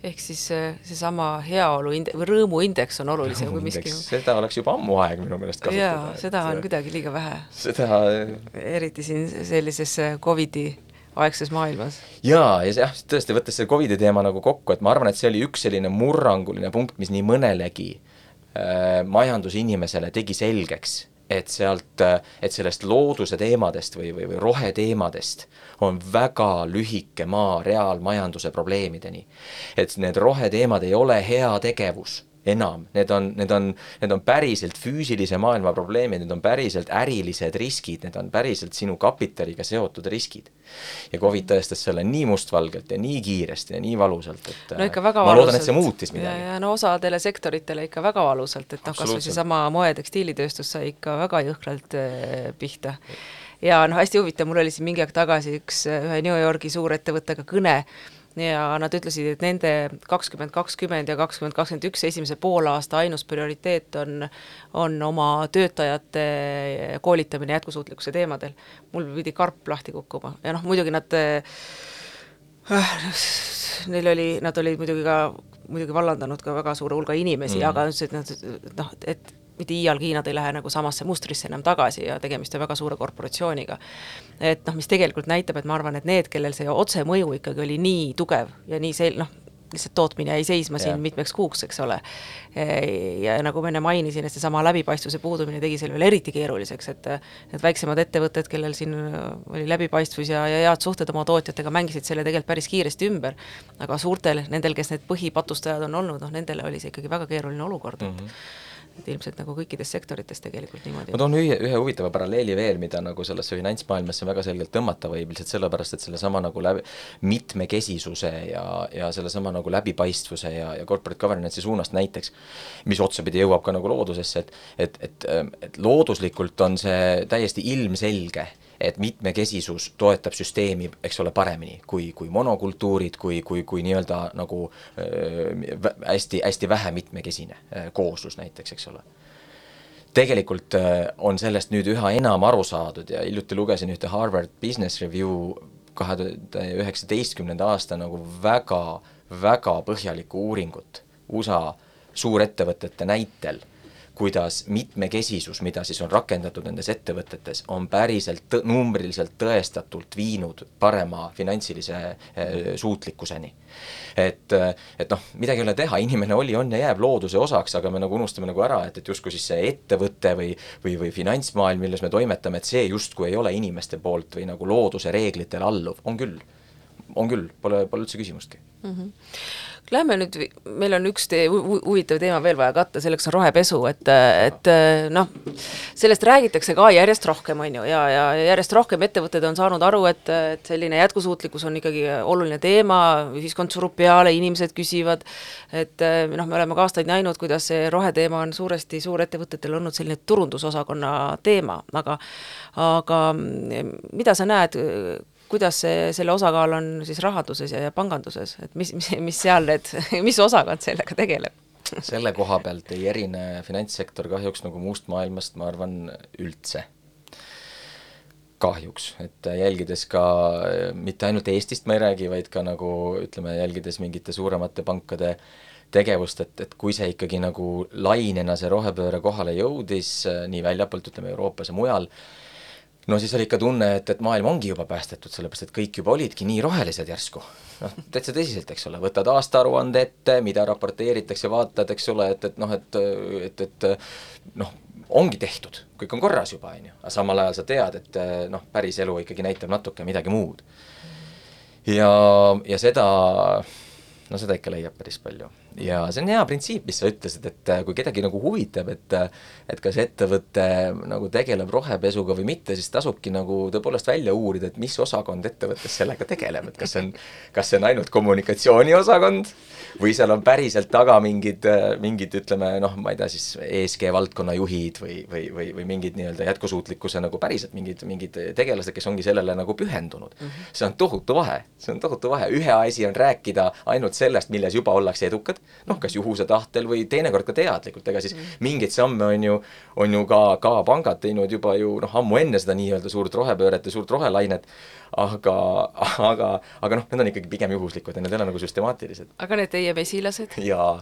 ehk siis äh, seesama heaolu inde-, või rõõmuindeks on olulisem kui miski seda oleks juba ammu aeg minu meelest kasutada. seda on kuidagi liiga vähe. seda eriti siin sellises äh, Covidi aegses maailmas. jaa, ja jah, tõesti, võttes selle Covidi teema nagu kokku, et ma arvan, et see oli üks selline murranguline punkt, mis nii mõnelegi äh, majandusinimesele tegi selgeks, et sealt, et sellest looduse teemadest või, või, või roheteemadest on väga lühike maa reaalmajanduse probleemideni. et need roheteemad ei ole heategevus enam, need on, need on, need on päriselt füüsilise maailma probleemid, need on päriselt ärilised riskid, need on päriselt sinu kapitaliga seotud riskid. ja Covid tõestas selle nii mustvalgelt ja nii kiiresti ja nii valusalt, et no ikka väga ma valusalt. loodan, et see muutis midagi. ja, no osadele sektoritele ikka väga valusalt, et noh, kas või seesama moe-tekstiilitööstus sai ikka väga jõhkralt äh, pihta. ja noh, hästi huvitav, mul oli siin mingi aeg tagasi üks ühe New Yorgi suurettevõttega kõne, ja nad ütlesid, et nende kakskümmend kakskümmend ja kakskümmend kakskümmend üks esimese poolaasta ainus prioriteet on, on oma töötajate koolitamine jätkusuutlikkuse teemadel. mul pidi karp lahti kukkuma ja noh, muidugi nad äh, neil oli, nad olid muidugi ka muidugi vallandanud ka väga suure hulga inimesi mm., aga ütles, et noh, et mitte iialgi nad ei lähe nagu samasse mustrisse enam tagasi ja tegemist on väga suure korporatsiooniga. et noh, mis tegelikult näitab, et ma arvan, et need, kellel see otsemõju ikkagi oli nii tugev ja nii sel-, noh, lihtsalt tootmine jäi seisma siin ja. mitmeks kuuks, eks ole. ja nagu ma enne mainisin, et seesama läbipaistvuse puudumine tegi selle veel eriti keeruliseks, et need väiksemad ettevõtted, kellel siin oli läbipaistvus ja, ja head suhted oma tootjatega, mängisid selle tegelikult päris kiiresti ümber, aga suurtel, nendel, kes need põhipatustajad on olnud, noh nendele oli see ikkagi väga keeruline olukord mm, -hmm et ilmselt nagu kõikides sektorites tegelikult niimoodi. ma toon ühe, ühe huvitava paralleeli veel, mida nagu sellesse finantsmaailmasse väga selgelt tõmmata võib, lihtsalt sellepärast, et sellesama nagu läbi, mitmekesisuse ja, ja sellesama nagu läbipaistvuse ja, ja corporate governance'i suunast näiteks, mis otsapidi jõuab ka nagu loodusesse, et et, et, et looduslikult on see täiesti ilmselge et mitmekesisus toetab süsteemi, eks ole, paremini kui, kui monokultuurid, kui, kui, kui nii-öelda nagu äh, hästi, hästi vähe mitmekesine äh, kooslus näiteks, eks ole. Tegelikult äh, on sellest nüüd üha enam aru saadud ja hiljuti lugesin ühte Harvard Business Review kahe tuhande üheksateistkümnenda aasta nagu väga, väga põhjalikku uuringut USA suurettevõtete näitel kuidas mitmekesisus, mida siis on rakendatud nendes ettevõtetes, on päriselt tõ-, numbriliselt tõestatult viinud parema finantsilise äh, suutlikkuseni. et, et noh, midagi ei ole teha, inimene oli, on ja jääb looduse osaks, aga me nagu unustame nagu ära, et, et justkui siis see ettevõte või või, või finantsmaailm, milles me toimetame, et see justkui ei ole inimeste poolt või nagu looduse reeglitele alluv, on küll. on küll, pole, pole üldse küsimustki mm. -hmm Lähme nüüd, meil on üks tee, huvitav teema veel vaja katta, selleks on rohepesu, et, et noh, sellest räägitakse ka järjest rohkem, on ju, ja, ja järjest rohkem ettevõtted on saanud aru, et, et selline jätkusuutlikkus on ikkagi oluline teema, ühiskond surub peale, inimesed küsivad, et noh, me oleme ka aastaid näinud, kuidas see roheteema on suuresti suurettevõtetel olnud selline turundusosakonna teema, aga aga mida sa näed, kuidas see, selle osakaal on siis rahanduses ja, ja panganduses, et mis, mis, mis seal need, [laughs] mis osakond sellega tegeleb? selle koha pealt ei erine finantssektor kahjuks nagu muust maailmast, ma arvan, üldse. kahjuks, et jälgides ka mitte ainult Eestist ma ei räägi, vaid ka nagu ütleme, jälgides mingite suuremate pankade tegevust, et, et kui see ikkagi nagu lainena, see rohepööre kohale jõudis nii väljapoolt, ütleme Euroopas ja mujal, no siis oli ikka tunne, et, et maailm ongi juba päästetud, sellepärast et kõik juba olidki nii rohelised järsku. noh, täitsa tõsiselt, eks ole, võtad aastaaruande ette, mida raporteeritakse, vaatad, eks ole, et, et noh, et, et, et noh, ongi tehtud, kõik on korras juba, on ju, aga samal ajal sa tead, et noh, päris elu ikkagi näitab natuke midagi muud. ja, ja seda, no seda ikka leiab päris palju ja see on hea printsiip, mis sa ütlesid, et äh, kui kedagi nagu huvitab, et äh, et kas ettevõte nagu tegeleb rohepesuga või mitte, siis tasubki nagu tõepoolest välja uurida, et mis osakond ettevõttes sellega tegeleb, et kas see on, kas see on ainult kommunikatsiooniosakond või seal on päriselt taga mingid, äh, mingid ütleme noh, ma ei tea siis ESG valdkonna juhid või, või, või, või mingid nii-öelda jätkusuutlikkuse nagu päriselt mingid, mingid tegelased, kes ongi sellele nagu pühendunud mm. -hmm. see on tohutu vahe, see on tohutu vahe, ühe asi on rääkida ainult sellest, milles juba ollakse edukad, noh, kas juhuse tahtel või teinekord ka teadlikult, ega siis mm. mingeid samme on ju, on ju ka, ka pangad teinud juba ju noh, ammu enne seda nii-öelda suurt rohepööret ja suurt rohelainet, aga, aga, aga noh, need on ikkagi pigem juhuslikud ja need ei ole nagu süstemaatilised. aga need teie mesilased? [laughs] jaa,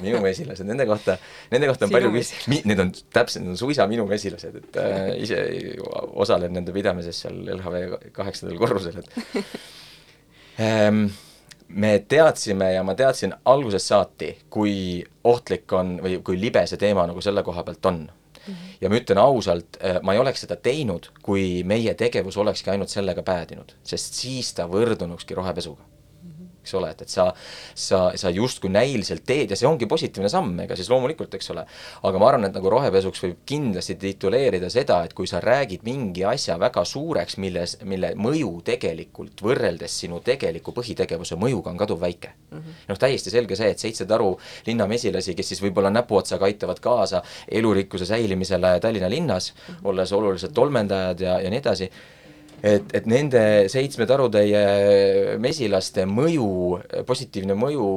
minu mesilased, nende kohta, nende kohta on Sinu palju küs-, need on täpselt, need on suisa minu mesilased, et äh, ise osalen nende pidamises seal LHV kaheksandal korrusel, et ähm, [laughs] me teadsime ja ma teadsin algusest saati, kui ohtlik on või kui libe see teema nagu selle koha pealt on. -hmm. ja ma ütlen ausalt, äh, ma ei oleks seda teinud, kui meie tegevus olekski ainult sellega päädinud, sest siis ta võrdunukski rohepesuga eks ole, et, et sa, sa, sa justkui näiliselt teed ja see ongi positiivne samm, ega siis loomulikult, eks ole. aga ma arvan, et nagu rohepesuks võib kindlasti tituleerida seda, et kui sa räägid mingi asja väga suureks, milles, mille mõju tegelikult võrreldes sinu tegeliku põhitegevuse mõjuga on kaduvväike mm -hmm.. noh, täiesti selge see, et seitse taru linnamesilasi, kes siis võib-olla näpuotsaga aitavad kaasa elurikkuse säilimisele Tallinna linnas mm, -hmm. olles olulised tolmendajad ja, ja nii edasi et, et nende seitsme tarutäie mesilaste mõju, positiivne mõju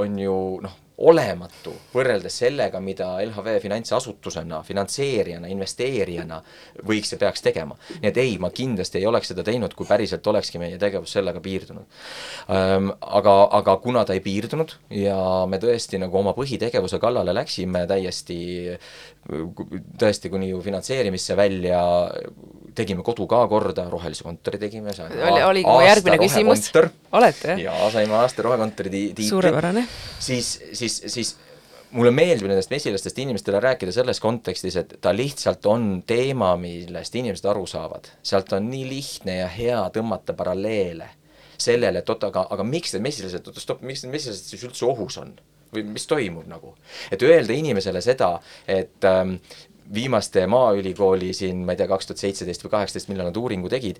on ju noh, olematu võrreldes sellega, mida LHV finantsasutusena, finantseerijana, investeerijana võiks ja peaks tegema. nii et ei, ma kindlasti ei oleks seda teinud, kui päriselt olekski meie tegevus sellega piirdunud. Ehm, aga, aga kuna ta ei piirdunud ja me tõesti nagu oma põhitegevuse kallale läksime täiesti, tõesti kuni ju finantseerimisse välja, tegime kodu ka korda, rohelise kontori tegime, oli, oligi mu järgmine küsimus, olete jah? jaa, saime aasta rohekontori tiitli. suurepärane. siis, siis, siis mulle meeldib nendest mesilastest inimestele rääkida selles kontekstis, et ta lihtsalt on teema, millest inimesed aru saavad. sealt on nii lihtne ja hea tõmmata paralleele sellele, et oot, aga, aga miks need mesilased, oota stopp, miks need mesilased siis üldse ohus on? Või mis toimub nagu? et öelda inimesele seda, et ähm, viimaste Maaülikooli siin, ma ei tea, kaks tuhat seitseteist või kaheksateist, millal nad uuringu tegid,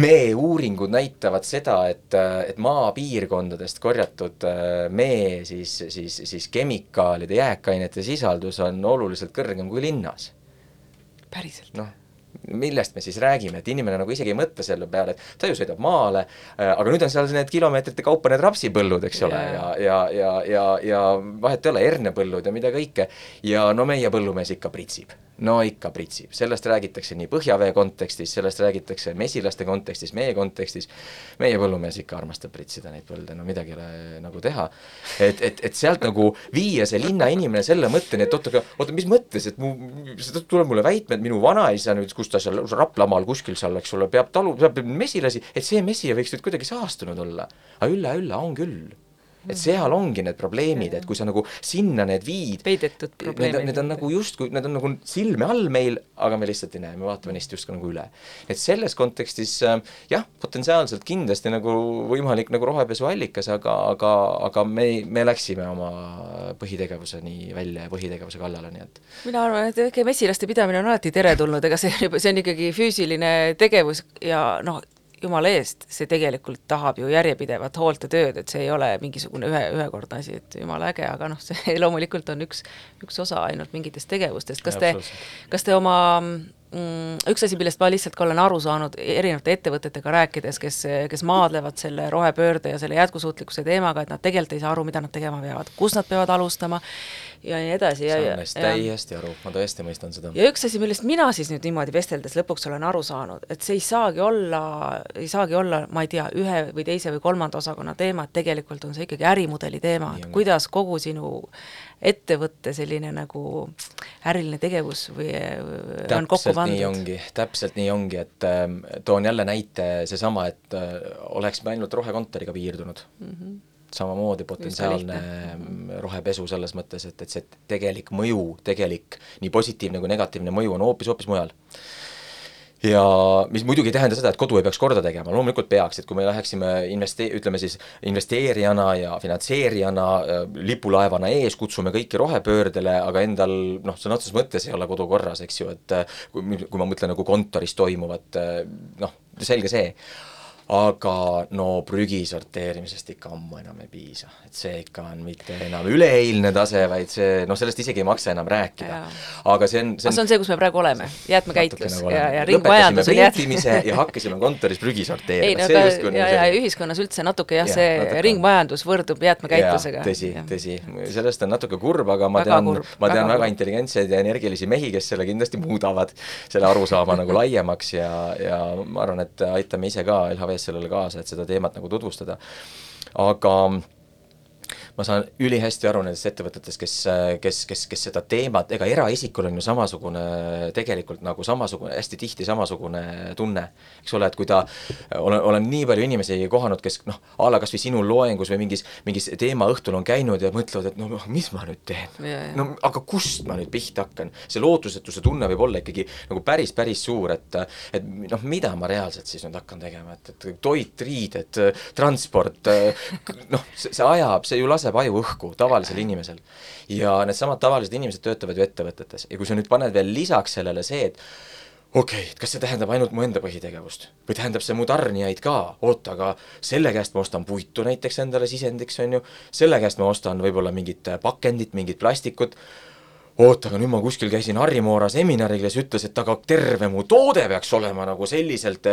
mee uuringud näitavad seda, et, et maapiirkondadest korjatud äh, mee siis, siis, siis kemikaalide, jääkainete sisaldus on oluliselt kõrgem kui linnas. päriselt? noh millest me siis räägime, et inimene nagu isegi ei mõtle selle peale, et ta ju sõidab maale, äh, aga nüüd on seal need kilomeetrite kaupa need rapsipõllud, eks ole yeah., ja, ja, ja, ja, ja vahet ei ole, hernepõllud ja mida kõike, ja no meie põllumees ikka pritsib no ikka pritsib, sellest räägitakse nii põhjavee kontekstis, sellest räägitakse mesilaste kontekstis, meie kontekstis, meie põllumees ikka armastab pritsida neid põlde, no midagi ei ole nagu teha. et, et, et sealt nagu viia see linnainimene selle mõtteni, et oot, aga oota, mis mõttes, et mu, tuleb mulle väitma, et minu vanaisa nüüd, kus ta seal Raplamaal kuskil seal, eks ole, peab talu, peab mesilasi, et see mesija võiks nüüd kuidagi saastunud olla. aga ülla, ülla, on küll et seal ongi need probleemid, et kui sa nagu sinna need viid, peidetud probleemid. Need, on nagu justkui, need on nagu silme all meil, aga me lihtsalt ei näe, me vaatame neist justkui nagu üle. et selles kontekstis äh, jah, potentsiaalselt kindlasti nagu võimalik nagu rohepesu allikas, aga, aga, aga me, me läksime oma põhitegevuseni välja ja põhitegevuse kallale, nii et mina arvan, et väike mesilaste pidamine on alati teretulnud, ega see, see on ikkagi füüsiline tegevus ja noh, jumala eest, see tegelikult tahab ju järjepidevat hoolt ja tööd, et see ei ole mingisugune ühe, ühekordne asi, et jumala äge, aga noh, see [laughs] loomulikult on üks, üks osa ainult mingitest tegevustest, kas te, kas te oma üks asi, millest ma lihtsalt ka olen aru saanud erinevate ettevõtetega rääkides, kes, kes maadlevad selle rohepöörde ja selle jätkusuutlikkuse teemaga, et nad tegelikult ei saa aru, mida nad tegema peavad, kus nad peavad alustama ja nii edasi. saan neist täiesti aru, ma tõesti mõistan seda. ja üks asi, millest mina siis nüüd niimoodi vesteldes lõpuks olen aru saanud, et see ei saagi olla, ei saagi olla, ma ei tea, ühe või teise või kolmanda osakonna teema, et tegelikult on see ikkagi ärimudeli teema, et kuidas kogu sinu ettevõtte selline nagu äriline tegevus või täpselt on kokku pandud. nii ongi, täpselt nii ongi, et äh, toon jälle näite seesama, et äh, oleks me ainult rohekontoriga piirdunud mm. -hmm samamoodi potentsiaalne rohepesu selles mõttes, et, et see tegelik mõju, tegelik nii positiivne kui negatiivne mõju on hoopis, hoopis mujal ja mis muidugi ei tähenda seda, et kodu ei peaks korda tegema, loomulikult peaks, et kui me läheksime investe-, ütleme siis investeerijana ja finantseerijana äh, lipulaevana ees, kutsume kõiki rohepöördele, aga endal noh, sõna otseses mõttes ei ole kodu korras, eks ju, et äh, kui, kui ma mõtlen nagu kontoris toimuvat, äh, noh, selge see aga no prügi sorteerimisest ikka ammu enam ei piisa, et see ikka on mitte enam üleeilne tase, vaid see, noh, sellest isegi ei maksa enam rääkida. aga see on, see on see on see, kus me praegu oleme, jäätmekäitlus nagu ja, ja ringmajandus on jäätmimise ja hakkasime kontoris prügi sorteerima. ei no aga ja, ja ühiskonnas üldse natuke jah, see natuke ringmajandus võrdub jäätmekäitlusega. tõsi, tõsi, sellest on natuke kurb, aga ma väga tean, ma tean väga, väga intelligentseid ja energilisi mehi, kes selle kindlasti muudavad, selle arusaama nagu laiemaks ja, ja ma arvan, et aitame ise ka LHV ees sellele kaasa, et seda teemat nagu tutvustada. aga ma saan ülihästi aru nendest ettevõtetest, kes, kes, kes, kes seda teemat, ega eraisikul on ju samasugune, tegelikult nagu samasugune, hästi tihti samasugune tunne, eks ole, et kui ta, olen, olen nii palju inimesi kohanud, kes noh, a la kas või sinu loengus või mingis, mingis teemaõhtul on käinud ja mõtlevad, et no mis ma nüüd teen, no aga kust ma nüüd pihta hakkan, see lootusetuse tunne võib olla ikkagi nagu päris, päris suur, et et noh, mida ma reaalselt siis nüüd hakkan tegema, et, et toit, riided, transport, noh, see, see ajab, see ju laseb laseb aju õhku tavalisel inimesel. ja needsamad tavalised inimesed töötavad ju ettevõtetes. Ja kui sa nüüd paned veel lisaks sellele see, et okei okay,, et kas see tähendab ainult mu enda põhitegevust või tähendab see mu tarnijaid ka, oota, aga selle käest ma ostan puitu näiteks endale sisendiks, on ju, selle käest ma ostan võib-olla mingit pakendit, mingit plastikut, oota, aga nüüd ma kuskil käisin Harri Moora seminaril, kes ütles, et aga terve mu toode peaks olema nagu selliselt,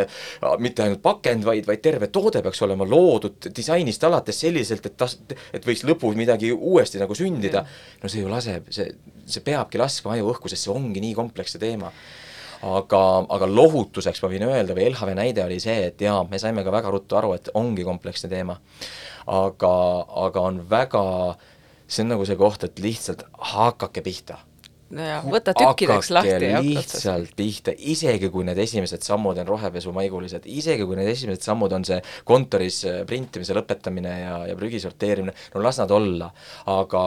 mitte ainult pakend, vaid, vaid terve toode peaks olema loodud disainist alates selliselt, et tas-, et võiks lõpus midagi uuesti nagu sündida. no see ju laseb, see, see peabki laskma aju õhku, sest see ongi nii kompleksne teema aga, aga lohutuseks ma võin öelda või LHV näide oli see, et jaa, me saime ka väga ruttu aru, et ongi kompleksne teema. aga, aga on väga, see on nagu see koht, et lihtsalt hakake pihta. Nojah, võta tükkideks lahti ja lihtsalt pihta, isegi kui need esimesed sammud on rohepesumaigulised, isegi kui need esimesed sammud on see kontoris äh, printimise lõpetamine ja, ja prügi sorteerimine, no las nad olla. aga,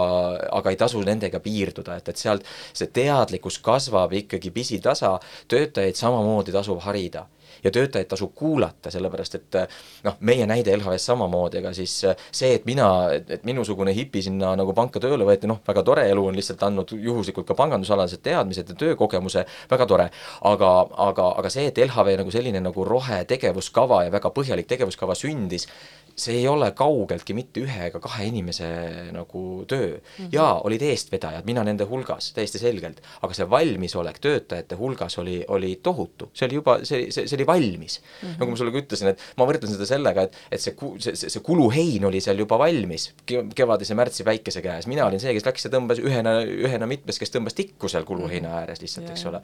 aga ei tasu nendega piirduda, et, et sealt see teadlikkus kasvab ikkagi pisitasa, töötajaid samamoodi tasub harida ja töötajaid tasub kuulata, sellepärast et noh, meie näide LHV-s samamoodi, ega siis see, et mina, et minusugune hipi sinna nagu panka tööle võeti, noh, väga tore, elu on lihtsalt andnud juhuslikult ka pangandusalased teadmised ja töökogemuse, väga tore. aga, aga, aga see, et LHV nagu selline nagu rohetegevuskava ja väga põhjalik tegevuskava sündis, see ei ole kaugeltki mitte ühe ega kahe inimese nagu töö mm. -hmm. jaa, olid eestvedajad, mina nende hulgas, täiesti selgelt, aga see valmisolek töötajate hulgas oli, oli tohutu, see oli juba, see, see, see oli valmis mm. -hmm. nagu ma sulle ka ütlesin, et ma võrdlen seda sellega, et, et see, see, see, kuluhein oli seal juba valmis kevadise märtsi päikese käes, mina olin see, kes läks ja tõmbas ühena, ühena mitmest, kes tõmbas tikku seal kuluheina mhm. ääres lihtsalt, eks ole.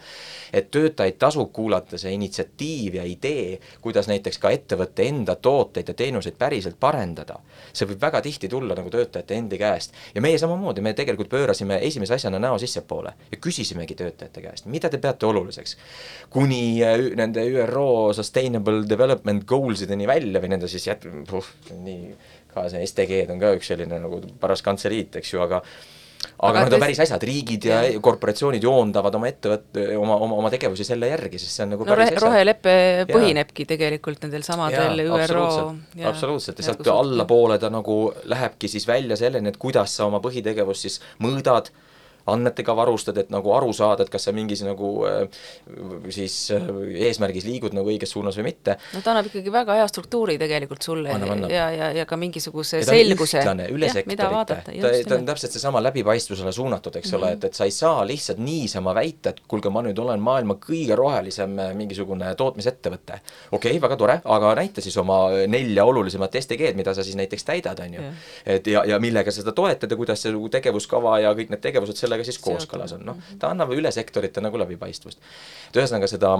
et töötajaid tasub kuulata, see initsiatiiv ja idee, kuidas näiteks ka ettevõtte enda tooteid ja teenuseid päris päriselt parendada, see võib väga tihti tulla nagu töötajate endi käest. ja meie samamoodi, me tegelikult pöörasime esimese asjana näo sissepoole ja küsisimegi töötajate käest, mida te peate oluliseks. kuni äh, nende ÜRO Sustainable Development Goals ideni välja või nende siis jät-, nii, ka see SDG-d on ka üks selline nagu paras kantseliit, eks ju, aga aga need on päris asjad, riigid ja, ja korporatsioonid joondavad oma ettevõtte, oma, oma, oma tegevusi selle järgi, sest see on nagu no rohe, rohelepe põhinebki tegelikult nendel samadel ÜRO absoluutselt, absoluutselt. Ja sealt allapoole ta nagu lähebki siis välja selleni, et kuidas sa oma põhitegevust siis mõõdad, andmetega varustad, et nagu aru saada, et kas sa mingis nagu äh, siis äh, eesmärgis liigud nagu õiges suunas või mitte. no ta annab ikkagi väga hea struktuuri tegelikult sulle annab, annab. ja, ja, ja ka mingisuguse ja selguse. üle sektorite, ta, ta on täpselt seesama läbipaistvusele suunatud, eks mm -hmm. ole, et, et sa ei saa lihtsalt niisama väita, et kuulge, ma nüüd olen maailma kõige rohelisem äh, mingisugune tootmisettevõte. okei okay,, väga tore, aga näita siis oma nelja olulisemat STG-d, mida sa siis näiteks täidad, on ju. et ja, ja millega sa seda toetad ja kuidas see tegevuskava ja kõik need tegevused selle sellega siis kooskõlas on, noh, ta annab üle sektorite nagu läbipaistvust. et ühesõnaga seda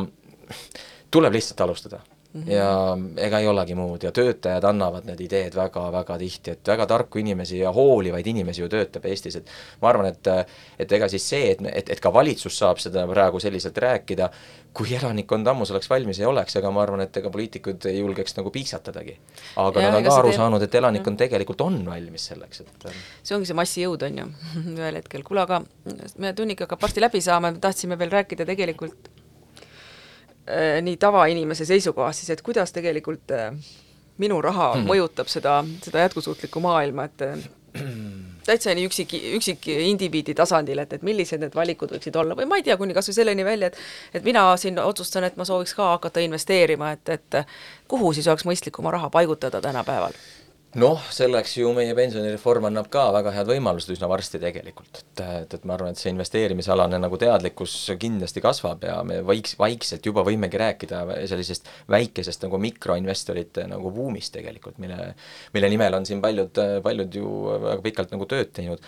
[laughs] tuleb lihtsalt alustada Mm -hmm. ja ega ei olegi muud. Ja töötajad annavad need ideed väga-väga tihti, et väga tarku inimesi ja hoolivaid inimesi ju töötab Eestis, et ma arvan, et et ega siis see, et, et, et ka valitsus saab seda praegu selliselt rääkida, kui elanikkond ammu selleks valmis ei oleks, ega ma arvan, et ega poliitikud ei julgeks nagu piiksatadagi. aga ja, nad on ka aru teeb... saanud, et elanikkond tegelikult on valmis selleks, et see ongi see massijõud, on ju, [laughs] ühel hetkel, kuule aga me tunnik hakkab varsti läbi saama, tahtsime veel rääkida tegelikult Äh, nii tavainimese seisukohast siis, et kuidas tegelikult äh, minu raha mm mõjutab seda, seda jätkusuutlikku maailma, et äh, täitsa nii üksik, üksik indiviidi tasandil, et, et millised need valikud võiksid olla või ma ei tea, kuni kas või selleni välja, et et mina siin otsustan, et ma sooviks ka hakata investeerima, et, et kuhu siis oleks mõistlik oma raha paigutada tänapäeval noh, selleks ju meie pensionireform annab ka väga head võimalused üsna varsti tegelikult, et, et, et ma arvan, et see investeerimisalane nagu teadlikkus kindlasti kasvab ja me vaiks-, vaikselt juba võimegi rääkida sellisest väikesest nagu mikroinvestorite nagu buumist tegelikult, mille, mille nimel on siin paljud, paljud ju väga pikalt nagu tööd teinud.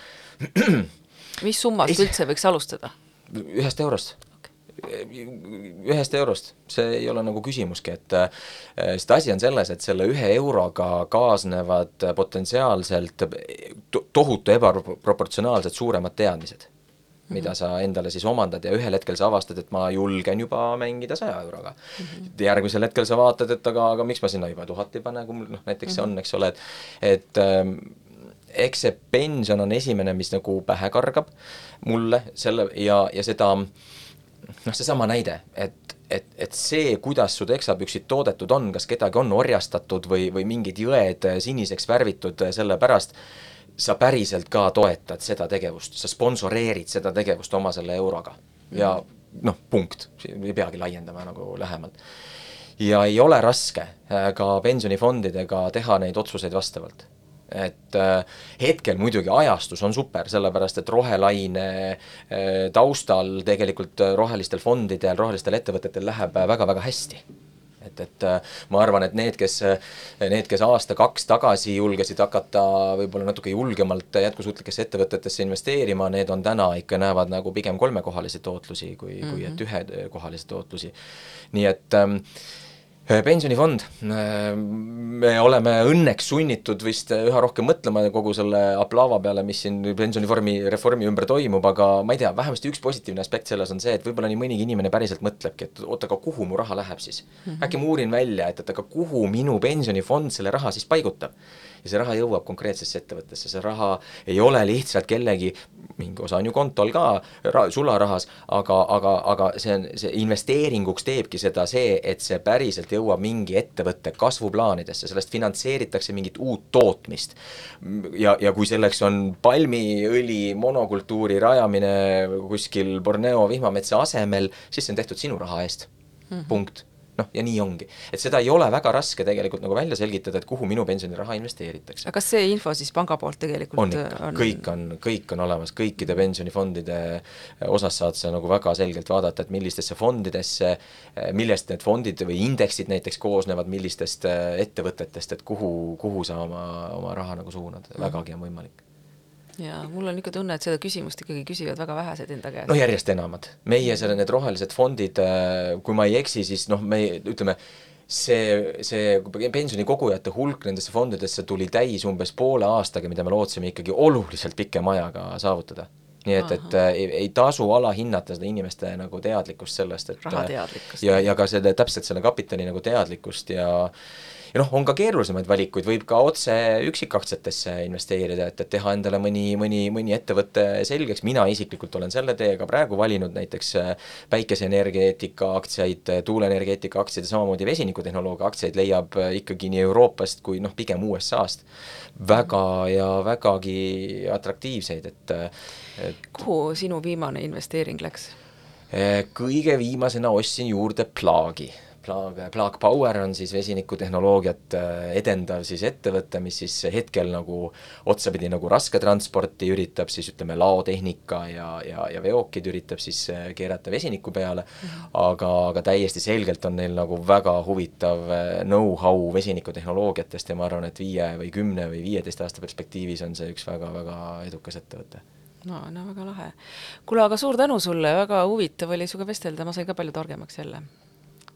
mis summast üldse võiks alustada? ühest eurost ühest eurost, see ei ole nagu küsimuski, et äh, sest asi on selles, et selle ühe euroga kaasnevad potentsiaalselt tohutu ebaproportsionaalselt suuremad teadmised mida mhm. sa endale siis omandad ja ühel hetkel sa avastad, et ma julgen juba mängida saja euroga mm. -hmm. järgmisel hetkel sa vaatad, et aga, aga miks ma sinna juba tuhat ei pane, kui mul noh, näiteks -hmm. on, eks ole, et et ähm, eks see pension on esimene, mis nagu pähe kargab mulle selle ja, ja seda äh, noh, seesama näide, et, et, et see, kuidas su teksapüksid toodetud on, kas kedagi on orjastatud või, või mingid jõed siniseks värvitud sellepärast, sa päriselt ka toetad seda tegevust, sa sponsoreerid seda tegevust oma selle euroga. Ja noh, punkt, ei peagi laiendama nagu lähemalt. ja ei ole raske äh, ka pensionifondidega teha neid otsuseid vastavalt et äh, hetkel muidugi ajastus on super, sellepärast et rohelaine äh, taustal tegelikult rohelistel fondidel, rohelistel ettevõtetel läheb väga-väga hästi et, et ma arvan, et need, kes, need, kes aasta-kaks tagasi julgesid hakata võib-olla natuke julgemalt jätkusuutlikesse ettevõtetesse investeerima, need on täna ikka, näevad nagu pigem kolmekohalisi tootlusi kui mm, -hmm. kui et mhm. ühekohalisi tootlusi. nii et Äh, pensionifond, äh, me oleme õnneks sunnitud vist üha rohkem mõtlema kogu selle aplaava peale, mis siin pensioniformi, reformi ümber toimub, aga ma ei tea, vähemasti üks positiivne aspekt selles on see, et võib-olla nii mõnigi inimene päriselt mõtlebki, et oot, aga kuhu mu raha läheb siis mm. -hmm. äkki ma uurin välja, et, et aga kuhu minu pensionifond selle raha siis paigutab ja see raha jõuab konkreetsesse ettevõttesse, see raha ei ole lihtsalt kellegi, mingi osa on ju kontol ka ra, sularahas, aga, aga, aga see on, see investeeringuks teebki seda see, et see päriselt jõuab mingi ettevõtte kasvuplaanidesse, sellest finantseeritakse mingit uut tootmist. ja, ja kui selleks on palmiõli monokultuuri rajamine kuskil Borneo vihmametsa asemel, siis see on tehtud sinu raha eest. Mm, punkt noh, ja nii ongi. et seda ei ole väga raske tegelikult nagu välja selgitada, et kuhu minu pensioniraha investeeritakse. aga kas see info siis panga poolt tegelikult on ikka on..., kõik on, kõik on olemas, kõikide pensionifondide osas saad sa nagu väga selgelt vaadata, et millistesse fondidesse, millest need fondid või indeksid näiteks koosnevad, millistest ettevõtetest, et kuhu, kuhu sa oma, oma raha nagu suunad, vägagi on võimalik ja mul on niisugune tunne, et seda küsimust ikkagi küsivad väga vähesed enda käest. no järjest enamad, meie selle, need rohelised fondid, äh, kui ma ei eksi, siis noh, me ütleme, see, see pensionikogujate hulk nendesse fondidesse tuli täis umbes poole aastaga, mida me lootsime ikkagi oluliselt pikema ajaga saavutada. Nii et, et äh, ei, ei tasu alahinnata seda inimeste nagu teadlikkust sellest, et ja, ja ka selle, täpselt selle kapitali nagu teadlikkust ja ja noh, on ka keerulisemaid valikuid, võib ka otse üksikaktsiatesse investeerida, et, et teha endale mõni, mõni, mõni ettevõte selgeks, mina isiklikult olen selle teega praegu valinud näiteks äh, päikeseenergeetika aktsiaid, tuuleenergeetika aktsiaid ja samamoodi vesinikutehnoloogia aktsiaid leiab äh, ikkagi nii Euroopast kui noh, pigem USA-st väga ja vägagi atraktiivseid, et, et kuhu sinu viimane investeering läks? kõige viimasena ostsin juurde plaagi Plaag, Plaag Power on siis vesinikutehnoloogiat äh, edendav siis ettevõte, mis siis hetkel nagu otsapidi nagu rasketransporti üritab siis ütleme, laotehnika ja, ja, ja veokid üritab siis äh, keerata vesiniku peale -hmm. aga, aga täiesti selgelt on neil nagu väga huvitav äh, know-how vesinikutehnoloogiatest ja ma arvan, et viie või kümne või viieteist aasta perspektiivis on see üks väga-väga edukas ettevõte no, no väga lahe. kuule, aga suur tänu sulle, väga huvitav oli sinuga vestelda, ma sain ka palju targemaks jälle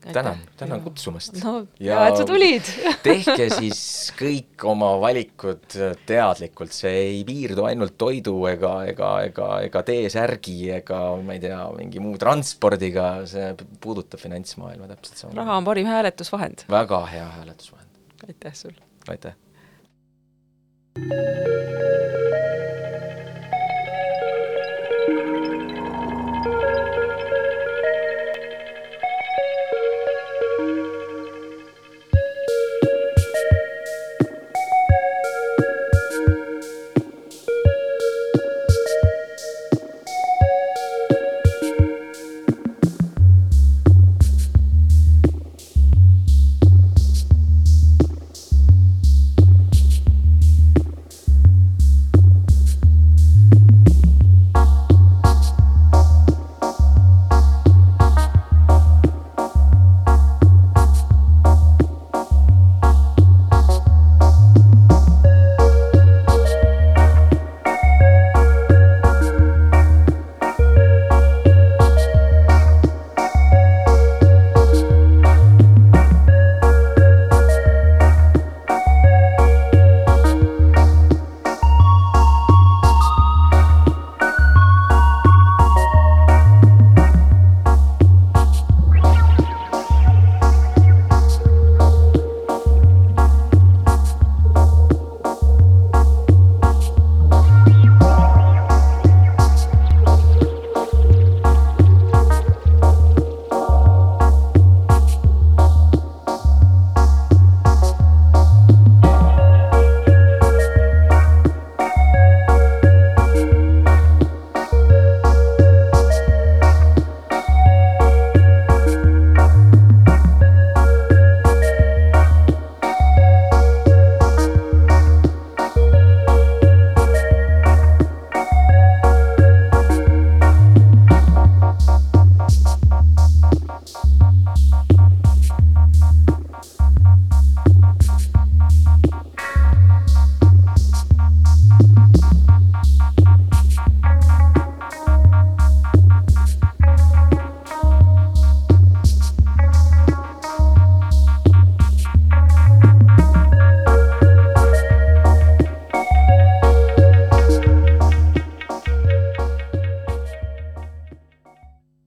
tänan, tänan kutsumast. no ja, hea, et sa tulid [laughs] tehke siis kõik oma valikud teadlikult, see ei piirdu ainult toidu ega, ega, ega, ega T-särgi ega ma ei tea, mingi muu transpordiga, see puudutab finantsmaailma täpselt sama. raha on parim hääletusvahend. väga hea hääletusvahend. aitäh sulle! aitäh!